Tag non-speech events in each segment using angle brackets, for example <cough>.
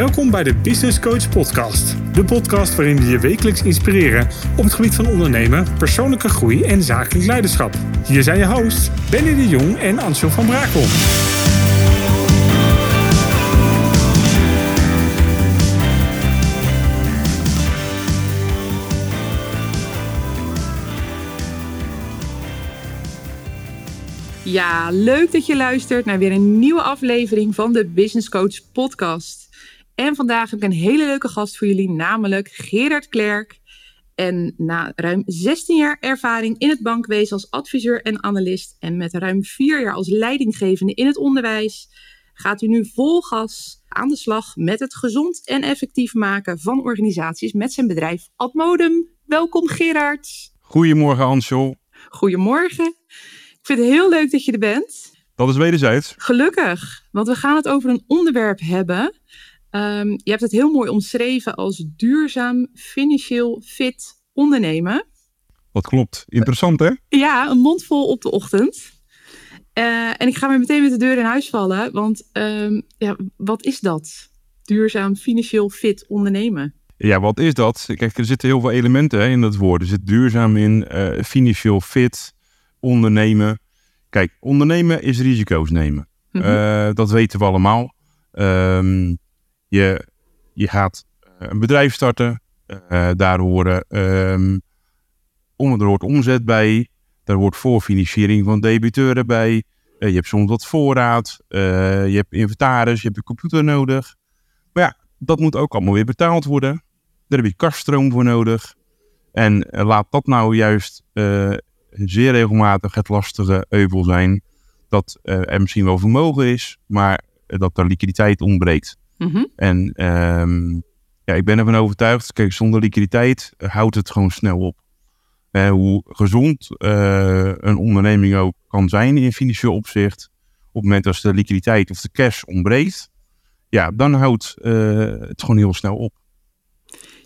Welkom bij de Business Coach Podcast. De podcast waarin we je wekelijks inspireren op het gebied van ondernemen, persoonlijke groei en zakelijk leiderschap. Hier zijn je hosts Benny de Jong en Ansel van Brakel. Ja, leuk dat je luistert naar weer een nieuwe aflevering van de Business Coach Podcast. En vandaag heb ik een hele leuke gast voor jullie, namelijk Gerard Klerk. En na ruim 16 jaar ervaring in het bankwezen als adviseur en analist en met ruim 4 jaar als leidinggevende in het onderwijs, gaat u nu vol gas aan de slag met het gezond en effectief maken van organisaties met zijn bedrijf Admodem. Welkom Gerard. Goedemorgen Ansel. Goedemorgen. Ik vind het heel leuk dat je er bent. Dat is wederzijds. Gelukkig, want we gaan het over een onderwerp hebben. Ehm, je hebt het heel mooi omschreven als duurzaam, financieel fit ondernemen. Dat klopt. Interessant hè? Ja, een mond vol op de ochtend. Eh, en ik ga weer meteen met de deur in huis vallen, want ehm, ja, wat is dat? Duurzaam, financieel fit ondernemen. Ja, wat is dat? Kijk, er zitten heel veel elementen hè, in dat woord. Er zit duurzaam in, uh, financieel fit, ondernemen. Kijk, ondernemen is risico's nemen. Mhm. Eh, dat weten we allemaal. Ehm, je, je gaat een bedrijf starten. Eh, daar horen um, er hoort omzet bij. Daar hoort voorfinanciering van debiteuren bij. Eh, je hebt soms wat voorraad. je hebt inventaris. Je hebt een computer nodig. Maar ja, dat moet ook allemaal weer betaald worden. Daar heb je kaststroom voor nodig. En laat dat nou juist zeer regelmatig het lastige euvel zijn dat er misschien wel vermogen is, maar dat er liquiditeit ontbreekt. Mhm. En ehm, ja, ik ben ervan overtuigd, kijk, zonder liquiditeit uh, houdt het gewoon snel op. Uh, hoe gezond een onderneming ook kan zijn in financieel opzicht, op het moment dat de liquiditeit of de cash ontbreekt, ja, dan houdt het gewoon heel snel op.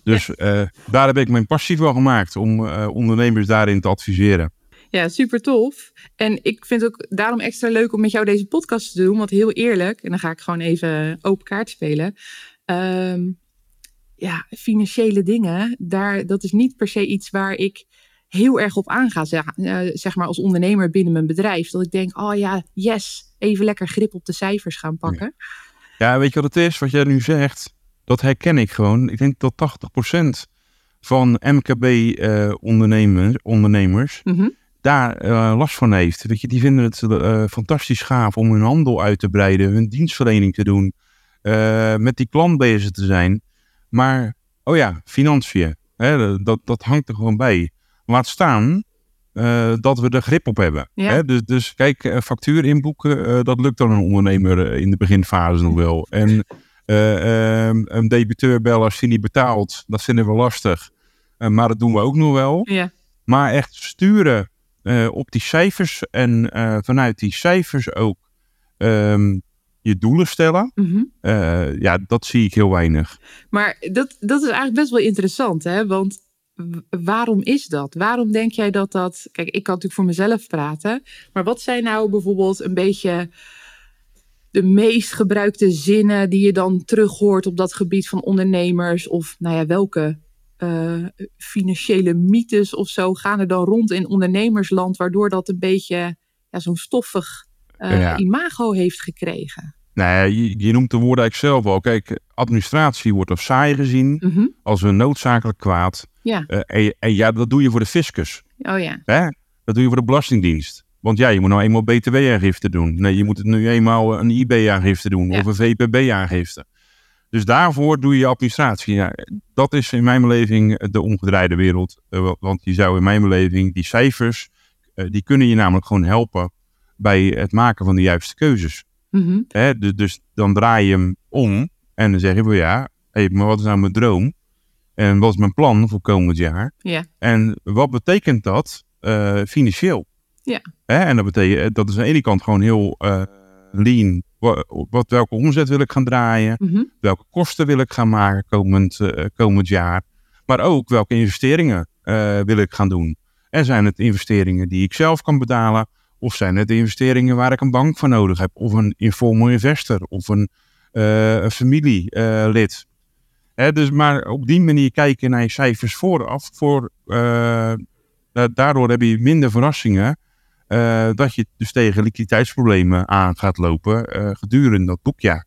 Dus ja. daar heb ik mijn passie van gemaakt om ondernemers daarin te adviseren. Ja, super tof. En ik vind het ook daarom extra leuk om met jou deze podcast te doen. Want heel eerlijk, en dan ga ik gewoon even open kaart spelen. Um, ja, financiële dingen, daar, dat is niet per se iets waar ik heel erg op aanga. Zeg, uh, zeg maar als ondernemer binnen mijn bedrijf. Dat ik denk, oh ja, yes, even lekker grip op de cijfers gaan pakken. Ja, weet je wat het is? Wat jij nu zegt, dat herken ik gewoon. Ik denk dat 80% van MKB-ondernemers, ondernemers, mm -hmm daar uh, last van heeft. Weet je, die vinden het uh, fantastisch gaaf om hun handel uit te breiden, hun dienstverlening te doen, uh, met die klant bezig te zijn. Maar, oh ja, financiën, hè, dat, dat hangt er gewoon bij. Laat staan dat we er grip op hebben. Ja. Hè? Dus, dus kijk, factuur inboeken, dat lukt dan een ondernemer in de beginfase nog wel. En ehm, een debiteur bellen als hij niet betaalt, dat vinden we lastig. maar dat doen we ook nog wel. Ja. Maar echt sturen uh, op die cijfers en uh, vanuit die cijfers ook um, je doelen stellen. Mm -hmm. uh, ja, dat zie ik heel weinig. Maar dat, dat is eigenlijk best wel interessant, hè? Want waarom is dat? Waarom denk jij dat dat... Kijk, ik kan natuurlijk voor mezelf praten. Maar wat zijn nou bijvoorbeeld een beetje de meest gebruikte zinnen die je dan terug hoort op dat gebied van ondernemers? Of nou ja, welke uh, financiële mythes of zo gaan er dan rond in ondernemersland, waardoor dat een beetje ja, zo'n stoffig uh, ja. imago heeft gekregen. Nou ja, je, je, noemt de woorden eigenlijk zelf al. Kijk, administratie wordt als saai gezien, mm -hmm. als een noodzakelijk kwaad. Ja. Uh, en, en, ja, dat doe je voor de fiscus. Oh ja. Hè? Dat doe je voor de Belastingdienst. Want ja, je moet nou eenmaal BTW-aangifte doen. Nee, je moet het nu eenmaal een IB-aangifte doen ja. of een VPB-aangifte. Dus daarvoor doe je administratie. Ja, dat is in mijn beleving de omgedraaide wereld. Uh, want je zou in mijn beleving die cijfers, uh, die kunnen je namelijk gewoon helpen bij het maken van de juiste keuzes. Mm -hmm. Hè, dus, dus, dan draai je hem om en dan zeg je wel ja, hey, maar wat is nou mijn droom? En wat is mijn plan voor komend jaar? Ja. En wat betekent dat uh, financieel? Ja. En dat betekent, dat is aan de ene kant gewoon heel lean wat, welke omzet wil ik gaan draaien? Mm -hmm. Welke kosten wil ik gaan maken komend, uh, komend jaar? Maar ook welke investeringen uh, wil ik gaan doen? En zijn het investeringen die ik zelf kan betalen? Of zijn het investeringen waar ik een bank voor nodig heb? Of een informal investor? Of een, eh, een familielid. Dus maar op die manier kijken naar je cijfers vooraf. Voor, eh, da- daardoor heb je minder verrassingen. Eh, dat je dus tegen liquiditeitsproblemen aan gaat lopen eh, gedurende dat boekjaar.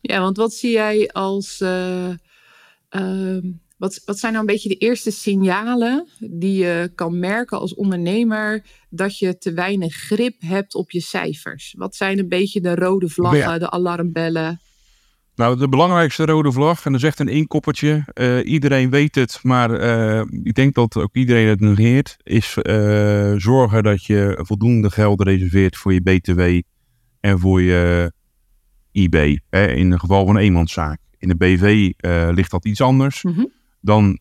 Ja, want wat zie jij als. eh, ehm, wat, wat zijn nou een beetje de eerste signalen die je kan merken als ondernemer dat je te weinig grip hebt op je cijfers? Wat zijn een beetje de rode vlaggen, Ja. de alarmbellen? Nou, de belangrijkste rode vlag, en dat is echt een inkoppertje. eh, iedereen weet het, maar eh, ik denk dat ook iedereen het negeert. Is eh, zorgen dat je voldoende geld reserveert voor je BTW en voor je IB. Hè, in het geval van een eenmanszaak. In de BV ligt dat iets anders. Mhm. Dan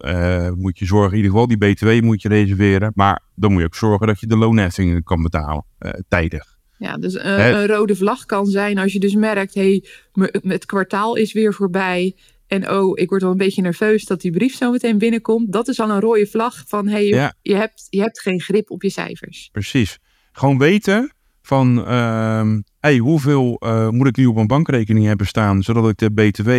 moet je zorgen, in ieder geval die BTW moet je reserveren. Maar dan moet je ook zorgen dat je de loonheffingen kan betalen, tijdig. Ja, dus eh, Hè? een rode vlag kan zijn als je dus merkt, hé, hey, het kwartaal is weer voorbij. En oh, ik word wel een beetje nerveus dat die brief zo meteen binnenkomt. Dat is al een rode vlag van, hé, hey, Ja. je, hebt, je hebt geen grip op je cijfers. Precies. Gewoon weten van, ehm hey, hoeveel eh, moet ik nu op mijn bankrekening hebben staan, zodat ik de BTW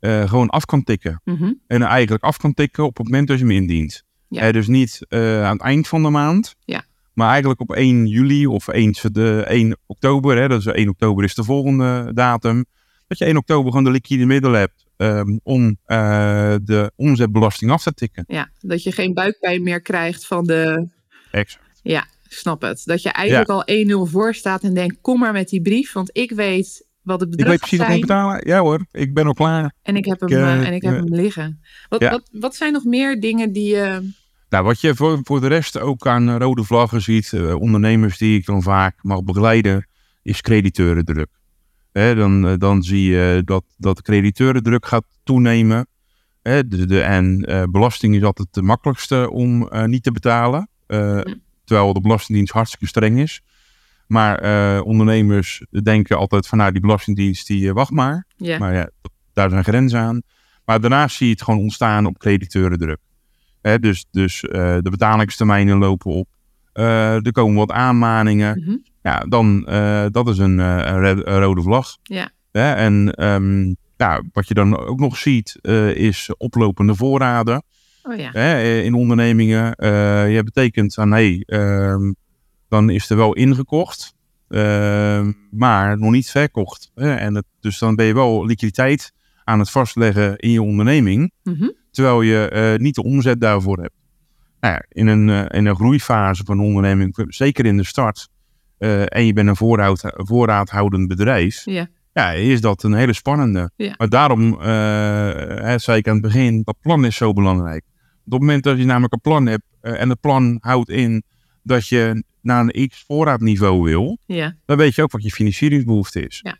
eh, gewoon af kan tikken. Mhm. En eigenlijk af kan tikken op het moment dat je hem indient. Ja. Eh, dus niet eh, aan het eind van de maand, Ja. Maar eigenlijk op 1 juli of 1, de 1 oktober. Hè, is 1 oktober is de volgende datum. Dat je 1 oktober gewoon de liquide middelen hebt ehm, om eh, de omzetbelasting af te tikken. Ja, dat je geen buikpijn meer krijgt van de... Exact. Ja, ik snap het. Dat je eigenlijk al 1-0 voor staat en denkt, kom maar met die brief. Want ik weet wat het Ik bedrag weet precies wat ik betalen. Ja hoor, ik ben al klaar. En ik heb hem, Ik, eh, eh, en ik heb hem liggen. Wat, ja. wat, wat zijn nog meer dingen die je... Nou, wat je voor, voor de rest ook aan rode vlaggen ziet, eh, ondernemers die ik dan vaak mag begeleiden, is crediteurendruk. Hè, dan, eh, dan zie je dat, dat crediteurendruk gaat toenemen. Hè, de, de, en eh, belasting is altijd de makkelijkste om niet te betalen. Terwijl de Belastingdienst hartstikke streng is. Maar ondernemers denken altijd van nou, die Belastingdienst, die wacht maar. Maar ja, daar zijn grenzen aan. Maar daarnaast zie je het gewoon ontstaan op crediteurendruk. Hè, dus dus eh, de betalingstermijnen lopen op. Eh, er komen wat aanmaningen. Mhm. Ja, dan uh, dat is een, rode vlag. Ja. Hè, en um, ja, wat je dan ook nog ziet, is oplopende voorraden. Oh ja. Hè, in ondernemingen. Je betekent aan hey, um, dan is er wel ingekocht, uh, maar nog niet verkocht. Hè? En het, dus dan ben je wel liquiditeit aan het vastleggen in je onderneming, Mhm. Terwijl je uh, niet de omzet daarvoor hebt. Nou ja, in, een, uh, in een groeifase van een onderneming, zeker in de start, uh, en je bent een voorraad, voorraadhoudend bedrijf, Ja. ja, is dat een hele spannende. Ja. Maar daarom uh, hè, zei ik aan het begin, dat plan is zo belangrijk. Op het moment dat je namelijk een plan hebt uh, en het plan houdt in dat je naar een x voorraadniveau wil, Ja. dan weet je ook wat je financieringsbehoefte is. Ja.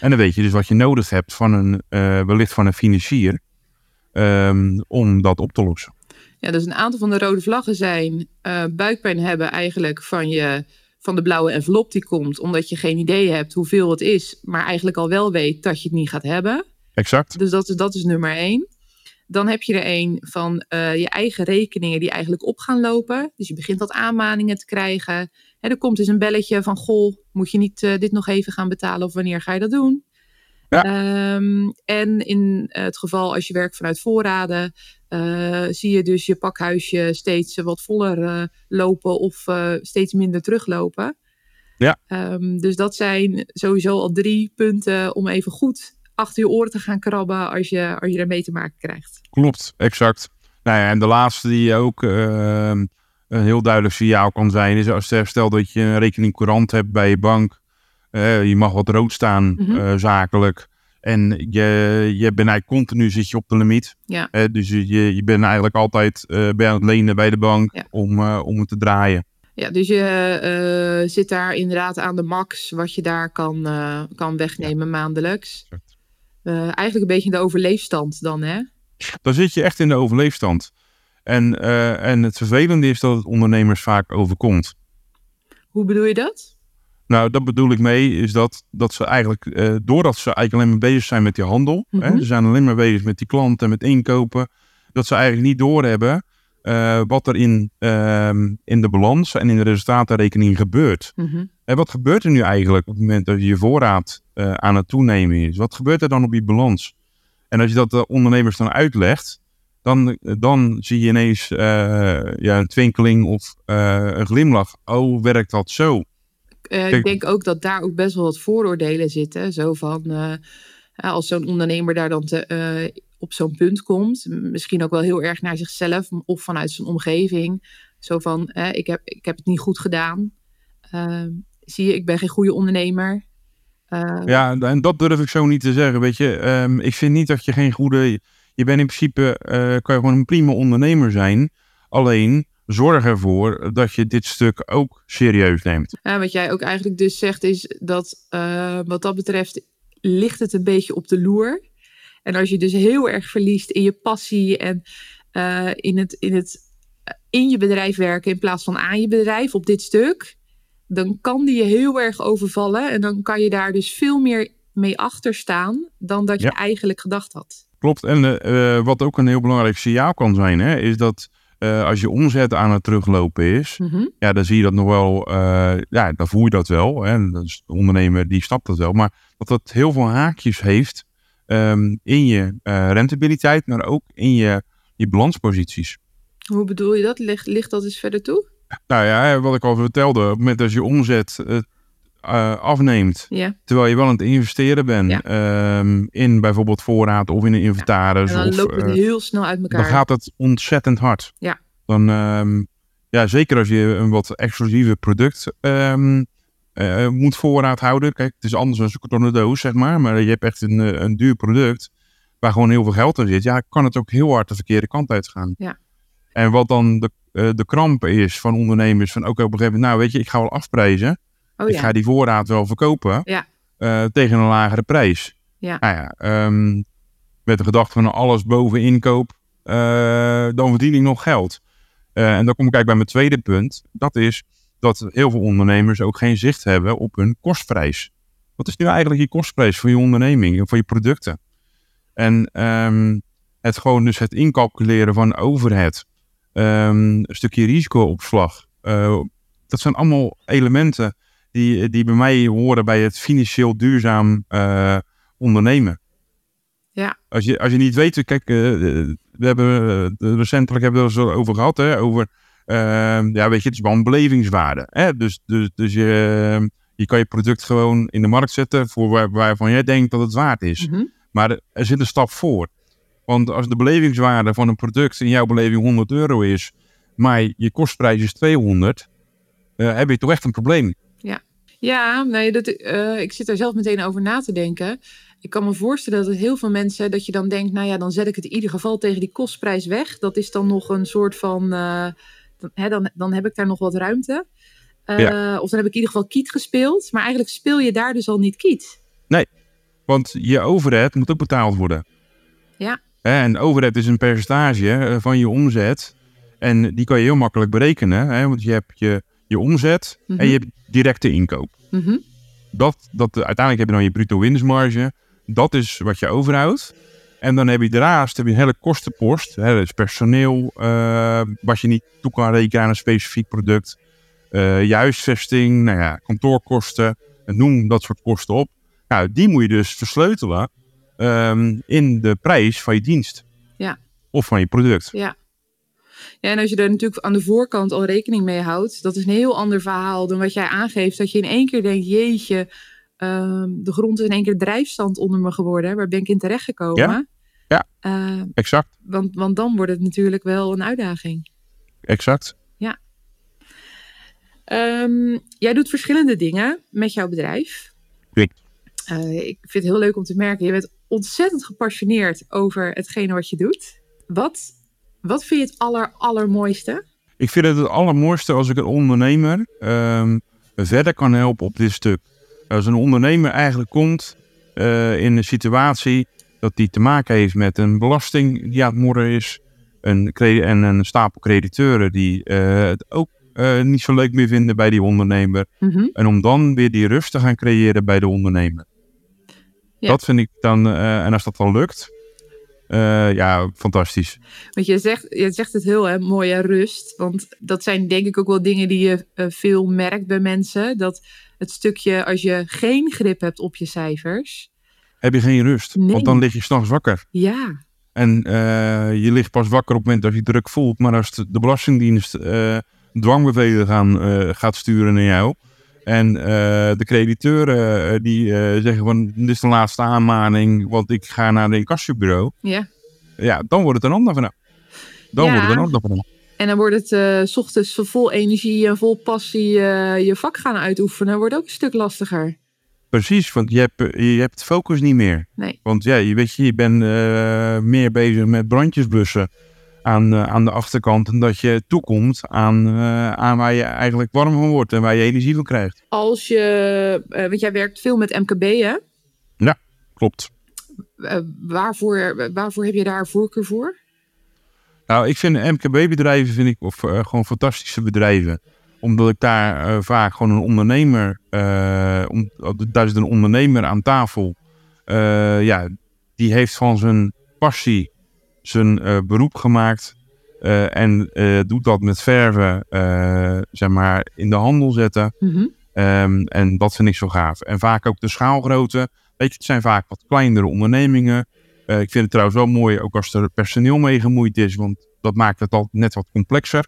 En dan weet je dus wat je nodig hebt van een, uh, wellicht van een financier um, om dat op te lossen. Ja, dus een aantal van de rode vlaggen zijn uh, buikpijn hebben eigenlijk van, je, van de blauwe envelop die komt, omdat je geen idee hebt hoeveel het is, maar eigenlijk al wel weet dat je het niet gaat hebben. Exact. Dus dat is, dat is nummer één. Dan heb je er een van uh, je eigen rekeningen die eigenlijk op gaan lopen. Dus je begint wat aanmaningen te krijgen. Hè, er komt dus een belletje van, goh, moet je niet uh, dit nog even gaan betalen of wanneer ga je dat doen? Ja. Um, en in het geval als je werkt vanuit voorraden, uh, zie je dus je pakhuisje steeds wat voller uh, lopen of steeds minder teruglopen. Ja. Um, dus dat zijn sowieso al drie punten om even goed achter je oren te gaan krabben als je, als je ermee te maken krijgt. Klopt, exact. Nou ja, en de laatste die ook uh, een heel duidelijk signaal kan zijn, is als stel dat je een rekening courant hebt bij je bank. Uh, je mag wat rood staan, mm -hmm. uh, zakelijk. En je, je bent eigenlijk continu zit je op de limiet. Ja. Uh, dus je, je bent eigenlijk altijd bij aan het lenen bij de bank ja. om, om het te draaien. Ja, dus je zit daar inderdaad aan de max wat je daar kan, kan wegnemen ja. maandelijks. Eigenlijk een beetje in de overleefstand dan, hè? Dan zit je echt in de overleefstand. En, en het vervelende is dat het ondernemers vaak overkomt. Hoe bedoel je dat? Nou, dat bedoel ik mee, is dat, dat ze eigenlijk, uh, doordat ze eigenlijk alleen maar bezig zijn met die handel, Mhm. mm -hmm. hè, ze zijn alleen maar bezig met die klanten en met inkopen, dat ze eigenlijk niet doorhebben eh, wat er in, ehm, in de balans en in de resultatenrekening gebeurt. Mhm. En wat gebeurt er nu eigenlijk op het moment dat je voorraad eh, aan het toenemen is? Wat gebeurt er dan op die balans? En als je dat de ondernemers dan uitlegt, dan, dan zie je ineens eh, ja, een twinkeling of eh, een glimlach. Oh, werkt dat zo? Eh, ik denk ook dat daar ook best wel wat vooroordelen zitten. Zo van, eh, eh, als zo'n ondernemer daar dan te, op zo'n punt komt, misschien ook wel heel erg naar zichzelf of vanuit zijn omgeving. Zo van, ik, heb, ik heb het niet goed gedaan. Ehm, zie je, ik ben geen goede ondernemer. Eh, Ja, en dat durf ik zo niet te zeggen. Weet je, Ehm, ik vind niet dat je geen goede. Je bent in principe, kan je gewoon een prima ondernemer zijn. Alleen zorg ervoor dat je dit stuk ook serieus neemt. Ja, wat jij ook eigenlijk dus zegt is dat eh, wat dat betreft ligt het een beetje op de loer. En als je dus heel erg verliest in je passie en eh, in, het, in, het, in je bedrijf werken in plaats van aan je bedrijf op dit stuk, dan kan die je heel erg overvallen. En dan kan je daar dus veel meer mee achter staan dan dat je Ja. eigenlijk gedacht had. Klopt. En eh, eh, wat ook een heel belangrijk signaal kan zijn, hè, is dat eh, als je omzet aan het teruglopen is, Mhm. ja, dan zie je dat nog wel, eh, ja, dan voel je dat wel. Hè. De ondernemer die snapt dat wel. Maar dat dat heel veel haakjes heeft ehm, in je eh, rentabiliteit, maar ook in je, je balansposities. Hoe bedoel je dat? Ligt, ligt dat eens verder toe? Nou ja, wat ik al vertelde, op het moment dat je omzet eh, afneemt, Ja. terwijl je wel aan het investeren bent Ja. ehm, in bijvoorbeeld voorraad of in een inventaris, En dan of, loopt het eh, heel snel uit elkaar. dan gaat het ontzettend hard. Ja. Dan, ehm, ja, zeker als je een wat exclusieve product ehm, eh, moet voorraad houden. Kijk, het is anders dan een kartonnen doos, zeg maar. Maar je hebt echt een, een duur product waar gewoon heel veel geld in zit. Ja, kan het ook heel hard de verkeerde kant uitgaan. Ja. En wat dan de, de kramp is van ondernemers, van ook op een gegeven moment, nou weet je, ik ga wel afprijzen. Oh ik ja. ga die voorraad wel verkopen Ja. eh, tegen een lagere prijs. Ja. Nou ja, ehm, met de gedachte van alles boven inkoop, eh, dan verdien ik nog geld. Eh, en dan kom ik eigenlijk bij mijn tweede punt. Dat is dat heel veel ondernemers ook geen zicht hebben op hun kostprijs. Wat is nu eigenlijk je kostprijs voor je onderneming en voor je producten? En ehm, het gewoon dus het incalculeren van overhead, ehm, een stukje risicoopslag. eh, dat zijn allemaal elementen die, die bij mij horen bij het financieel duurzaam eh, ondernemen. Ja. Als je, als je niet weet, kijk, eh, we hebben eh, recentelijk hebben we het er over gehad, hè, over, ja, weet je, het is wel een belevingswaarde. Hè? Dus, dus, dus je, je kan je product gewoon in de markt zetten voor waar, waarvan jij denkt dat het waard is. Mhm. Maar er- zit een stap voor. Want als de belevingswaarde van een product in jouw beleving 100 euro is, maar je kostprijs is 200, eh, heb je toch echt een probleem. Ja, nee, dat, eh, ik zit daar zelf meteen over na te denken. Ik kan me voorstellen dat heel veel mensen, dat je dan denkt, nou ja, dan zet ik het in ieder geval tegen die kostprijs weg. Dat is dan nog een soort van, eh, dan, hè, dan, dan heb ik daar nog wat ruimte. Eh, Of dan heb ik in ieder geval kiet gespeeld. Maar eigenlijk speel je daar dus al niet kiet. Want je overhead moet ook betaald worden. Ja. En overhead is een percentage van je omzet. En die kan je heel makkelijk berekenen. Hè? Want je hebt je, je omzet Mhm. en je hebt directe inkoop. Mhm. Dat, dat, uiteindelijk heb je dan je bruto winstmarge. Dat is wat je overhoudt. En dan heb je daarnaast heb je een hele kostenpost. Hè, dus personeel, eh, wat je niet toe kan rekenen aan een specifiek product. Eh, je huisvesting, nou ja, kantoorkosten. Noem dat soort kosten op. Nou, die moet je dus versleutelen ehm, in de prijs van je dienst. Ja. Of van je product. Ja. Ja, en als je er natuurlijk aan de voorkant al rekening mee houdt, dat is een heel ander verhaal dan wat jij aangeeft. Dat je in één keer denkt, jeetje, ehm, de grond is in één keer drijfstand onder me geworden. Waar ben ik in terechtgekomen? Ja. Ja. Eh, Exact, want, want dan wordt het natuurlijk wel een uitdaging. exact. Ehm, jij doet verschillende dingen met jouw bedrijf. Klopt. Eh, ik vind het heel leuk om te merken. Je bent ontzettend gepassioneerd over hetgene wat je doet. Wat, wat vind je het aller, allermooiste? Ik vind het het allermooiste als ik een ondernemer ehm, verder kan helpen op dit stuk. Als een ondernemer eigenlijk komt eh, in een situatie dat hij te maken heeft met een belasting die aan het morren is. Een en een stapel crediteuren die eh, het ook eh, niet zo leuk meer vinden bij die ondernemer. Mhm. En om dan weer die rust te gaan creëren bij de ondernemer. Ja. Dat vind ik dan, en als dat dan lukt, Eh, ja, fantastisch. Want je zegt, je zegt het heel hè, mooi, hè, rust. Want dat zijn denk ik ook wel dingen die je eh, veel merkt bij mensen. Dat het stukje, als je geen grip hebt op je cijfers. Heb je geen rust, Nee. want dan lig je s'nachts wakker. Ja, En eh, je ligt pas wakker op het moment dat je druk voelt. Maar als de, de Belastingdienst dwangbevelen gaan, gaat sturen naar jou. En eh, de crediteuren eh, die eh, zeggen van dit is de laatste aanmaning, want ik ga naar de incassobureau. ja. Ja, dan wordt het een ander verhaal. Dan Ja. wordt het een ander verhaal. En dan wordt het s ochtends vol energie en vol passie je vak gaan uitoefenen. Wordt ook een stuk lastiger. Precies, want je hebt, je hebt focus niet meer. Nee. Want ja, je weet je, je bent meer bezig met brandjes blussen aan, aan de achterkant. En dat je toekomt aan, eh, aan waar je eigenlijk warm van wordt en waar je energie van krijgt. Als je, eh, want jij werkt veel met MKB hè? Klopt. Eh, waarvoor, waarvoor heb je daar voorkeur voor? Nou, ik vind MKB-bedrijven vind ik of, gewoon fantastische bedrijven. Omdat ik daar vaak gewoon een ondernemer, om, daar zit een ondernemer aan tafel. Ja, die heeft van zijn passie zijn eh, beroep gemaakt. eh, en eh, doet dat met verven, zeg maar, in de handel zetten. Mhm. Ehm, en dat vind ik zo gaaf. En vaak ook de schaalgrootte. Weet je, het zijn vaak wat kleinere ondernemingen. Ik vind het trouwens wel mooi, ook als er personeel mee gemoeid is, want dat maakt het altijd net wat complexer.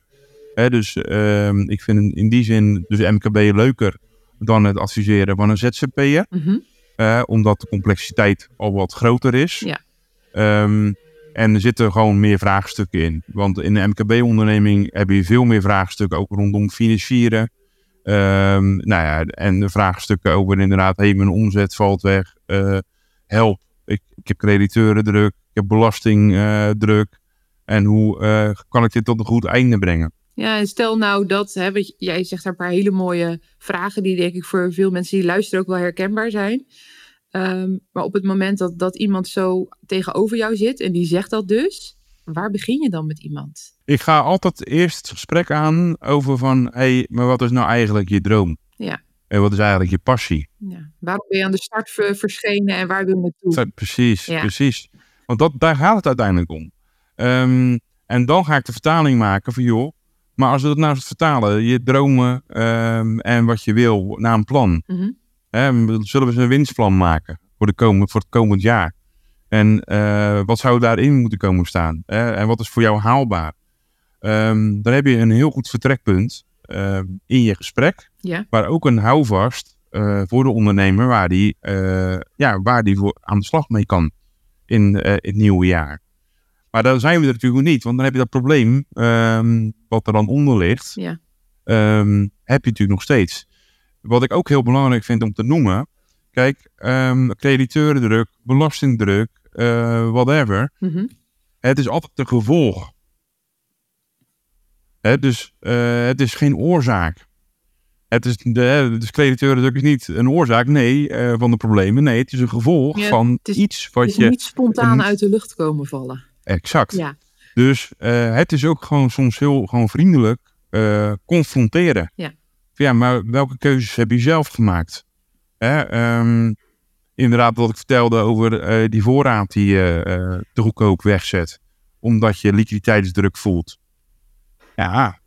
Hè, dus ehm, ik vind in- die zin dus MKB leuker dan het adviseren van een ZZP'er. Eh, omdat de complexiteit al wat groter is. Ja. Ehm, en er zitten gewoon meer vraagstukken in. Want in een MKB-onderneming heb je veel meer vraagstukken, ook rondom financieren. Ehm, nou ja, en de vraagstukken over inderdaad, hey, mijn omzet valt weg. eh, help, ik, ik heb crediteuren druk, ik heb belasting eh, druk. En hoe eh, kan ik dit tot een goed einde brengen? Ja, en stel nou dat, hè, jij zegt daar een paar hele mooie vragen die denk ik voor veel mensen die luisteren ook wel herkenbaar zijn. Ehm, maar op het moment dat, dat iemand zo tegenover jou zit en die zegt dat dus, waar begin je dan met iemand? Ik ga altijd eerst het gesprek aan over van, hey, maar wat is nou eigenlijk je droom? Ja. En wat is eigenlijk je passie? Ja. Waarom ben je aan de start ver- verschenen en waar wil je naartoe? Precies, Ja. precies. Want dat, daar gaat het uiteindelijk om. Ehm, en dan ga ik de vertaling maken van, joh, maar als we dat nou eens vertalen, je dromen ehm, en wat je wil naar een plan. Mhm. Hè, zullen we een winstplan maken voor, de voor het komend jaar? En eh, wat zou daarin moeten komen staan? Hè? En wat is voor jou haalbaar? Ehm, dan heb je een heel goed vertrekpunt ehm, in je gesprek, Ja. maar ook een houvast eh, voor de ondernemer waar die, eh, ja, waar die voor aan de slag mee kan in het nieuwe jaar. Maar dan zijn we er natuurlijk niet, want dan heb je dat probleem ehm, wat er dan onder ligt Ja. heb je natuurlijk nog steeds. Wat ik ook heel belangrijk vind om te noemen. Kijk, ehm crediteurendruk, belastingdruk, eh, whatever. Mhm. Het is altijd een gevolg. Hè, dus eh, het is geen oorzaak. Het is de, dus crediteurendruk is niet een oorzaak nee, eh, van de problemen. Nee, het is een gevolg Ja, van is- iets Het wat is je... niet spontaan een- uit de lucht komen vallen. Exact. Ja. Dus het is ook gewoon soms heel gewoon vriendelijk confronteren. Ja. Ja, maar welke keuzes heb je zelf gemaakt? Hè, ehm, inderdaad, wat ik vertelde over eh, die voorraad die je eh, te goedkoop wegzet. Omdat je liquiditeitsdruk voelt. Ja,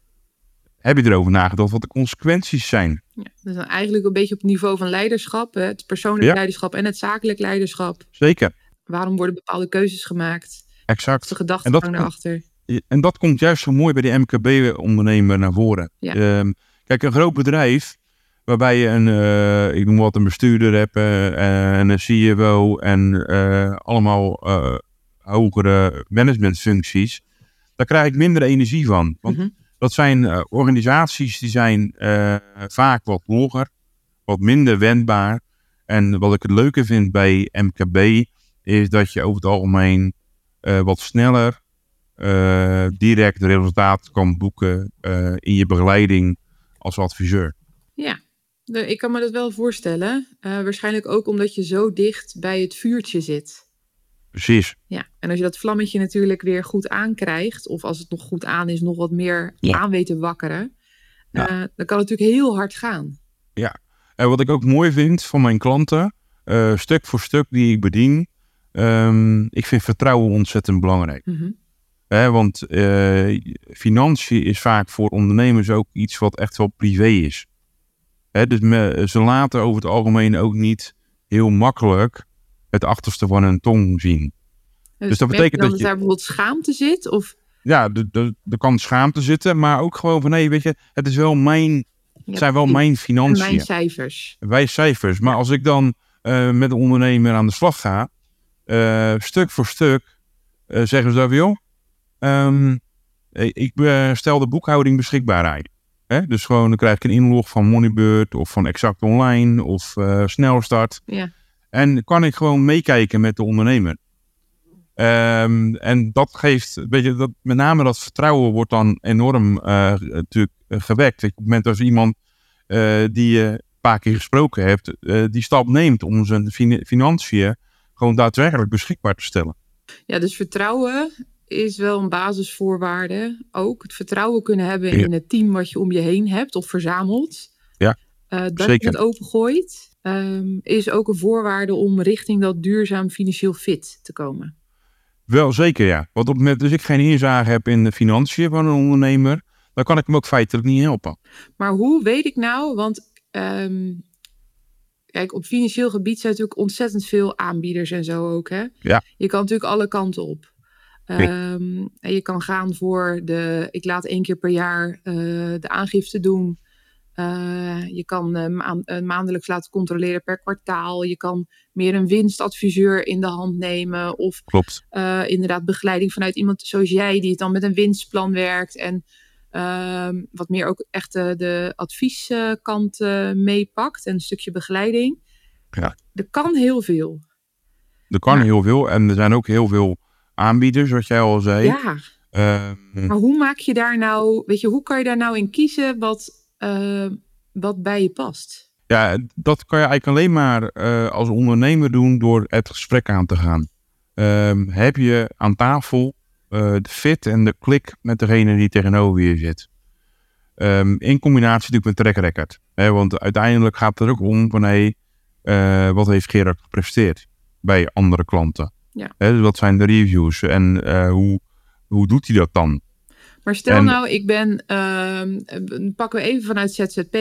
heb je erover nagedacht wat de consequenties zijn? Ja. Dus dan eigenlijk een beetje op het niveau van leiderschap, hè, het persoonlijk Ja. leiderschap en het zakelijk leiderschap. Zeker, Waarom worden bepaalde keuzes gemaakt? exact. De gedachtegang daarachter. En dat komt juist zo mooi bij die MKB-ondernemer naar voren. Ja. Ehm, kijk, een groot bedrijf waarbij je een, eh, ik noem wat, een bestuurder hebt eh, en een CEO en eh, allemaal hogere managementfuncties, daar krijg ik minder energie van. Want Mhm. dat zijn organisaties die zijn vaak wat logger, wat minder wendbaar. En wat ik het leuke vind bij MKB is dat je over het algemeen wat sneller direct resultaat kan boeken in je begeleiding als adviseur. Ja, ik kan me dat wel voorstellen. Eh, waarschijnlijk ook omdat je zo dicht bij het vuurtje zit. Precies. Ja, en als je dat vlammetje natuurlijk weer goed aankrijgt, of als het nog goed aan is, nog wat meer Ja. aan weet te wakkeren, Ja. eh, dan kan het natuurlijk heel hard gaan. En wat ik ook mooi vind van mijn klanten, eh, stuk voor stuk die ik bedien, ehm, ik vind vertrouwen ontzettend belangrijk. Mhm. Hè, want eh, financiën is vaak voor ondernemers ook iets wat echt wel privé is. Hè, dus me- ze laten over het algemeen ook niet heel makkelijk het achterste van hun tong zien. Dus, dat merk je betekent dat je- daar bijvoorbeeld schaamte zit? Of Ja, er- kan schaamte zitten, maar ook gewoon van nee, weet je, het is wel mijn, Ja, zijn wel mijn financiën. mijn cijfers? wij cijfers. Maar als ik dan eh, met een ondernemer aan de slag ga, eh, stuk voor stuk, zeggen ze dan, joh, ehm, ik ik, eh, stel de boekhouding beschikbaar eigenlijk. Hè? Dus gewoon, dan krijg ik een inlog van Moneybird of van Exact Online of eh Snelstart. Ja. En kan ik gewoon meekijken met de ondernemer. Ehm, en dat geeft, weet je, dat, met name dat vertrouwen wordt dan enorm eh, natuurlijk eh, gewekt. Op het moment als iemand eh, die je een paar keer gesproken hebt, eh, die stap neemt om zijn fin- financiën gewoon daadwerkelijk beschikbaar te stellen. ja, dus vertrouwen is wel een basisvoorwaarde. Ook het vertrouwen kunnen hebben in het team wat je om je heen hebt of verzamelt. Ja, Eh, dat zeker. je het opengooit, ehm, is ook een voorwaarde om richting dat duurzaam financieel fit te komen. Wel zeker, ja. Want op het moment dat ik geen inzage heb in de financiën van een ondernemer, dan kan ik hem ook feitelijk niet helpen. Maar hoe weet ik nou, want ehm, kijk, op financieel gebied zijn natuurlijk ontzettend veel aanbieders en zo ook. Hè? Ja. Je kan natuurlijk alle kanten op. Ehm, en je kan gaan voor de, ik laat één keer per jaar eh, de aangifte doen. Eh, je kan eh, maandelijks laten controleren per kwartaal. Je kan meer een winstadviseur in de hand nemen. Of Klopt. inderdaad begeleiding vanuit iemand zoals jij, die het dan met een winstplan werkt. En ehm, wat meer ook echt de, advieskant meepakt en een stukje begeleiding. Ja. Er kan heel veel. Er kan heel veel en er zijn ook heel veel aanbieders, wat jij al zei. Ja, Ehm, maar hoe maak je daar nou, weet je, hoe kan je daar nou in kiezen wat, eh, wat bij je past? Ja, dat kan je eigenlijk alleen maar eh, als ondernemer doen door het gesprek aan te gaan. Ehm, heb je aan tafel eh, de fit en de klik met degene die tegenover je zit? Ehm, in combinatie natuurlijk met track record. Hè, want uiteindelijk gaat het er ook om van hey, eh, wat heeft Gerard gepresteerd bij andere klanten? Ja. Hè, dus wat zijn de reviews en eh, hoe, hoe doet hij dat dan? Maar stel En- nou, ik ben, eh, pakken we even vanuit ZZP.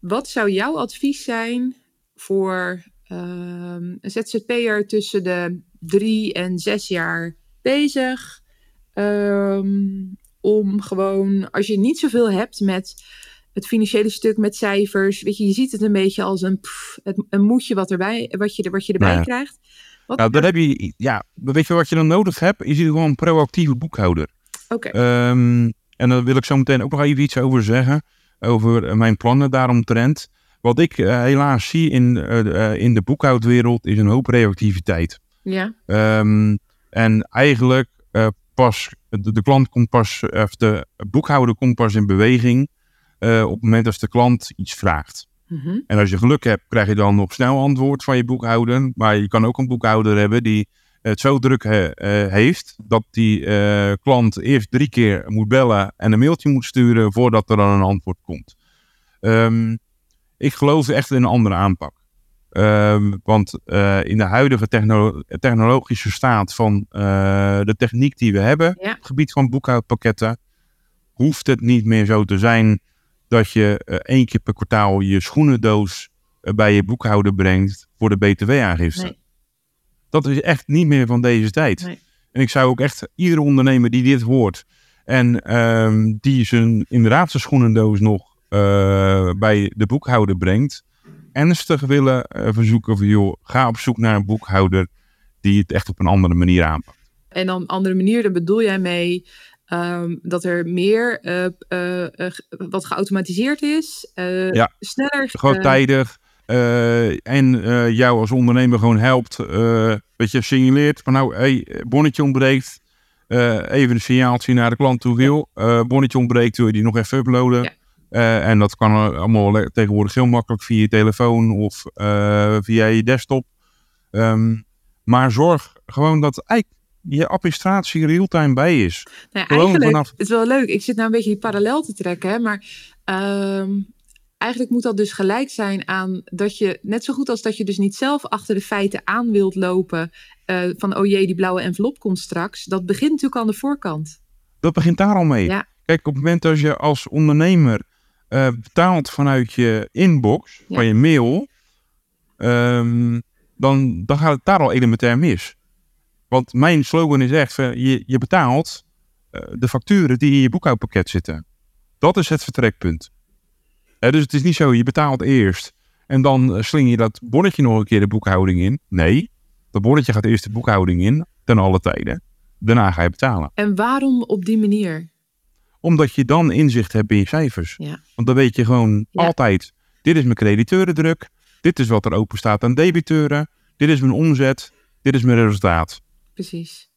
Wat zou jouw advies zijn voor ehm, een ZZP'er tussen de drie en zes jaar bezig? Ehm, om gewoon, als je niet zoveel hebt met het financiële stuk, met cijfers. Weet je, je ziet het een beetje als een, pff, het, een moedje wat, erbij, wat, je, wat je erbij Nou ja. krijgt. Wat, Nou, dan heb je, ja, weet je wat je dan nodig hebt? Is gewoon een proactieve boekhouder. Oké, Ehm, en daar wil ik zo meteen ook nog even iets over zeggen. Over eh, mijn plannen daaromtrent. Wat ik eh, helaas zie in, eh, in de boekhoudwereld is een hoop reactiviteit. ja. Ehm, en eigenlijk eh, pas, de, de klant komt pas, of de boekhouder komt pas in beweging op het moment als de klant iets vraagt. Mhm. En als je geluk hebt, krijg je dan nog snel antwoord van je boekhouder. Maar je kan ook een boekhouder hebben die het zo druk eh, heeft dat die eh, klant eerst drie keer moet bellen en een mailtje moet sturen voordat er dan een antwoord komt. Ehm, ik geloof echt in een andere aanpak. Ehm, want eh, in de huidige techno- technologische staat van de techniek die we hebben, Ja. op het gebied van boekhoudpakketten, hoeft het niet meer zo te zijn dat je eh, één keer per kwartaal je schoenendoos eh, bij je boekhouder brengt voor de btw-aangifte. Nee. Dat is echt niet meer van deze tijd. Nee. En ik zou ook echt iedere ondernemer die dit hoort en ehm, die zijn, inderdaad zijn schoenendoos nog eh, bij de boekhouder brengt, ernstig willen verzoeken van joh, ga op zoek naar een boekhouder die het echt op een andere manier aanpakt. En dan andere manier, daar bedoel jij mee ehm, dat er meer eh, eh, eh, wat geautomatiseerd is, Ja. sneller. Gewoon tijdig. en jou als ondernemer gewoon helpt. eh weet je, signaleert van nou, hey, bonnetje ontbreekt. Even een signaaltje naar de klant toe wil. Bonnetje ontbreekt, wil je die nog even uploaden. Ja. En dat kan allemaal le- tegenwoordig heel makkelijk via je telefoon of via je desktop. Ehm, maar zorg gewoon dat eigenlijk je administratie real-time bij is. Nou ja, eigenlijk, vanaf- het is wel leuk. Ik zit nou een beetje die parallel te trekken, hè, maar ehm, eigenlijk moet dat dus gelijk zijn aan dat je, net zo goed als dat je dus niet zelf achter de feiten aan wilt lopen. eh, van oh jee, die blauwe envelop komt straks. Dat begint natuurlijk aan de voorkant. Dat begint daar al mee. Ja. Kijk, op het moment dat je als ondernemer eh, betaalt vanuit je inbox, Ja. van je mail, ehm, dan, dan gaat het daar al elementair mis. Want mijn slogan is echt, eh, je, je betaalt eh, de facturen die in je boekhoudpakket zitten. Dat is het vertrekpunt. Hè, dus het is niet zo, je betaalt eerst en dan eh, sling je dat bonnetje nog een keer de boekhouding in. Nee, dat bonnetje gaat eerst de boekhouding in, ten alle tijden. Daarna ga je betalen En waarom op die manier? omdat je dan inzicht hebt in je cijfers. Ja. Want dan weet je gewoon Ja. altijd, dit is mijn crediteurendruk, dit is wat er open staat aan debiteuren, dit is mijn omzet, dit is mijn resultaat. Precies.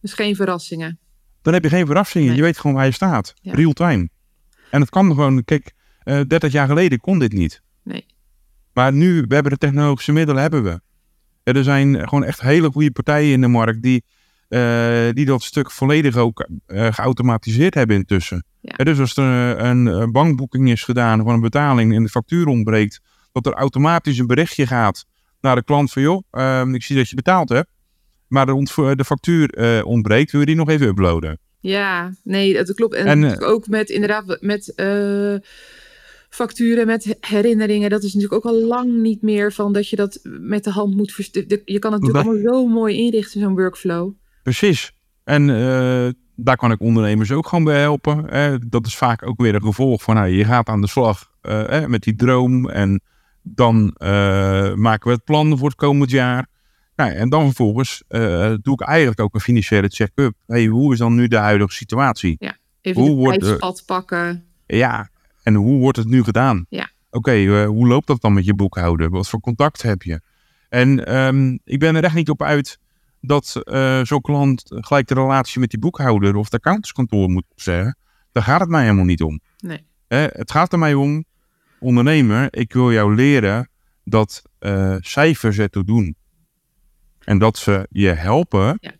Dus geen verrassingen. Dan heb je geen verrassingen, Nee. je weet gewoon waar je staat, Ja. real time. En het kan gewoon, kijk, eh 30 jaar geleden kon dit niet. Nee. Maar nu, we hebben de technologische middelen, hebben we. Ja, Er zijn gewoon echt hele goede partijen in de markt die, eh, die dat stuk volledig ook eh, geautomatiseerd hebben intussen. Ja. Ja, dus als er een, een bankboeking is gedaan van een betaling en de factuur ontbreekt, dat er automatisch een berichtje gaat naar de klant van joh, ehm, ik zie dat je betaald hebt, maar de, factuur eh, ontbreekt, wil je die nog even uploaden? Ja, nee, dat klopt. En, En, natuurlijk ook met inderdaad met eh, facturen, met herinneringen. Dat is natuurlijk ook al lang niet meer van dat je dat met de hand moet versturen. Je kan het natuurlijk allemaal zo mooi inrichten, zo'n workflow. Precies. En eh, daar kan ik ondernemers ook gewoon bij helpen. Hè. Dat is vaak ook weer een gevolg van, nou, je gaat aan de slag eh, hè, met die droom. En dan eh, maken we het plan voor het komend jaar. Nou, en dan vervolgens eh, doe ik eigenlijk ook een financiële check-up. Hey, hoe is dan nu de huidige situatie? Even Hoe de wordt, tijdspad pakken. Ja, en hoe wordt het nu gedaan? Ja. Oké, eh, hoe loopt dat dan met je boekhouder? Wat voor contact heb je? En ehm, ik ben er echt niet op uit dat eh, zo'n klant gelijk de relatie met die boekhouder of het accountantskantoor moet zeggen. Daar gaat het mij helemaal niet om. Nee. Het gaat er mij om, ondernemer, ik wil jou leren dat cijfers ertoe doen. En dat ze je helpen Ja.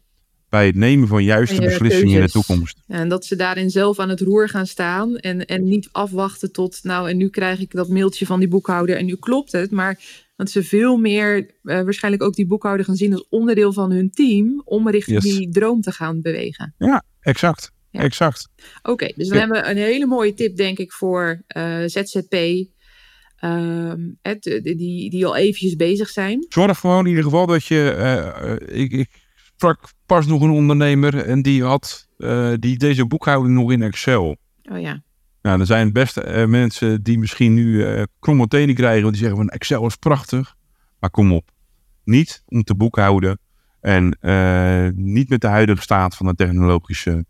bij het nemen van juiste beslissingen in de toekomst. En dat ze daarin zelf aan het roer gaan staan en, en niet afwachten tot, nou, en nu krijg ik dat mailtje van die boekhouder en nu klopt het. Maar dat ze veel meer eh, waarschijnlijk ook die boekhouder gaan zien als onderdeel van hun team om richting Yes. die droom te gaan bewegen. Exact, Ja. exact. Oké, dus dan hebben we een hele mooie tip, denk ik, voor eh, ZZP. Ehm, het, die, die al eventjes bezig zijn. Zorg gewoon in ieder geval dat je. eh, eh, ik, ik sprak pas nog een ondernemer en die had eh, die deze boekhouding nog in Excel. Oh ja, Nou, er zijn best mensen die misschien nu kromme tenen krijgen, want die zeggen van Excel is prachtig. Maar kom op, niet om te boekhouden en niet met de huidige staat van de technologische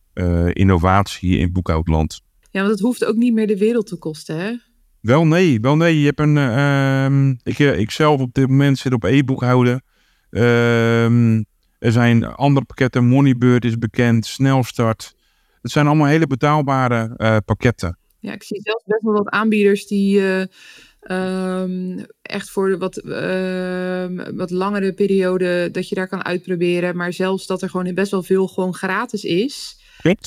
innovatie in boekhoudland. ja, want het hoeft ook niet meer de wereld te kosten, hè? Wel nee, wel nee. Je hebt een. eh, ehm, ik, eh, ik zelf op dit moment zit op e-boekhouden. Ehm, er zijn andere pakketten. Moneybird is bekend. Snelstart. Het zijn allemaal hele betaalbare eh, pakketten. Ja, ik zie zelfs best wel wat aanbieders die eh, ehm, echt voor de wat, ehm, wat langere periode dat je daar kan uitproberen. Maar zelfs dat er gewoon best wel veel gewoon gratis is.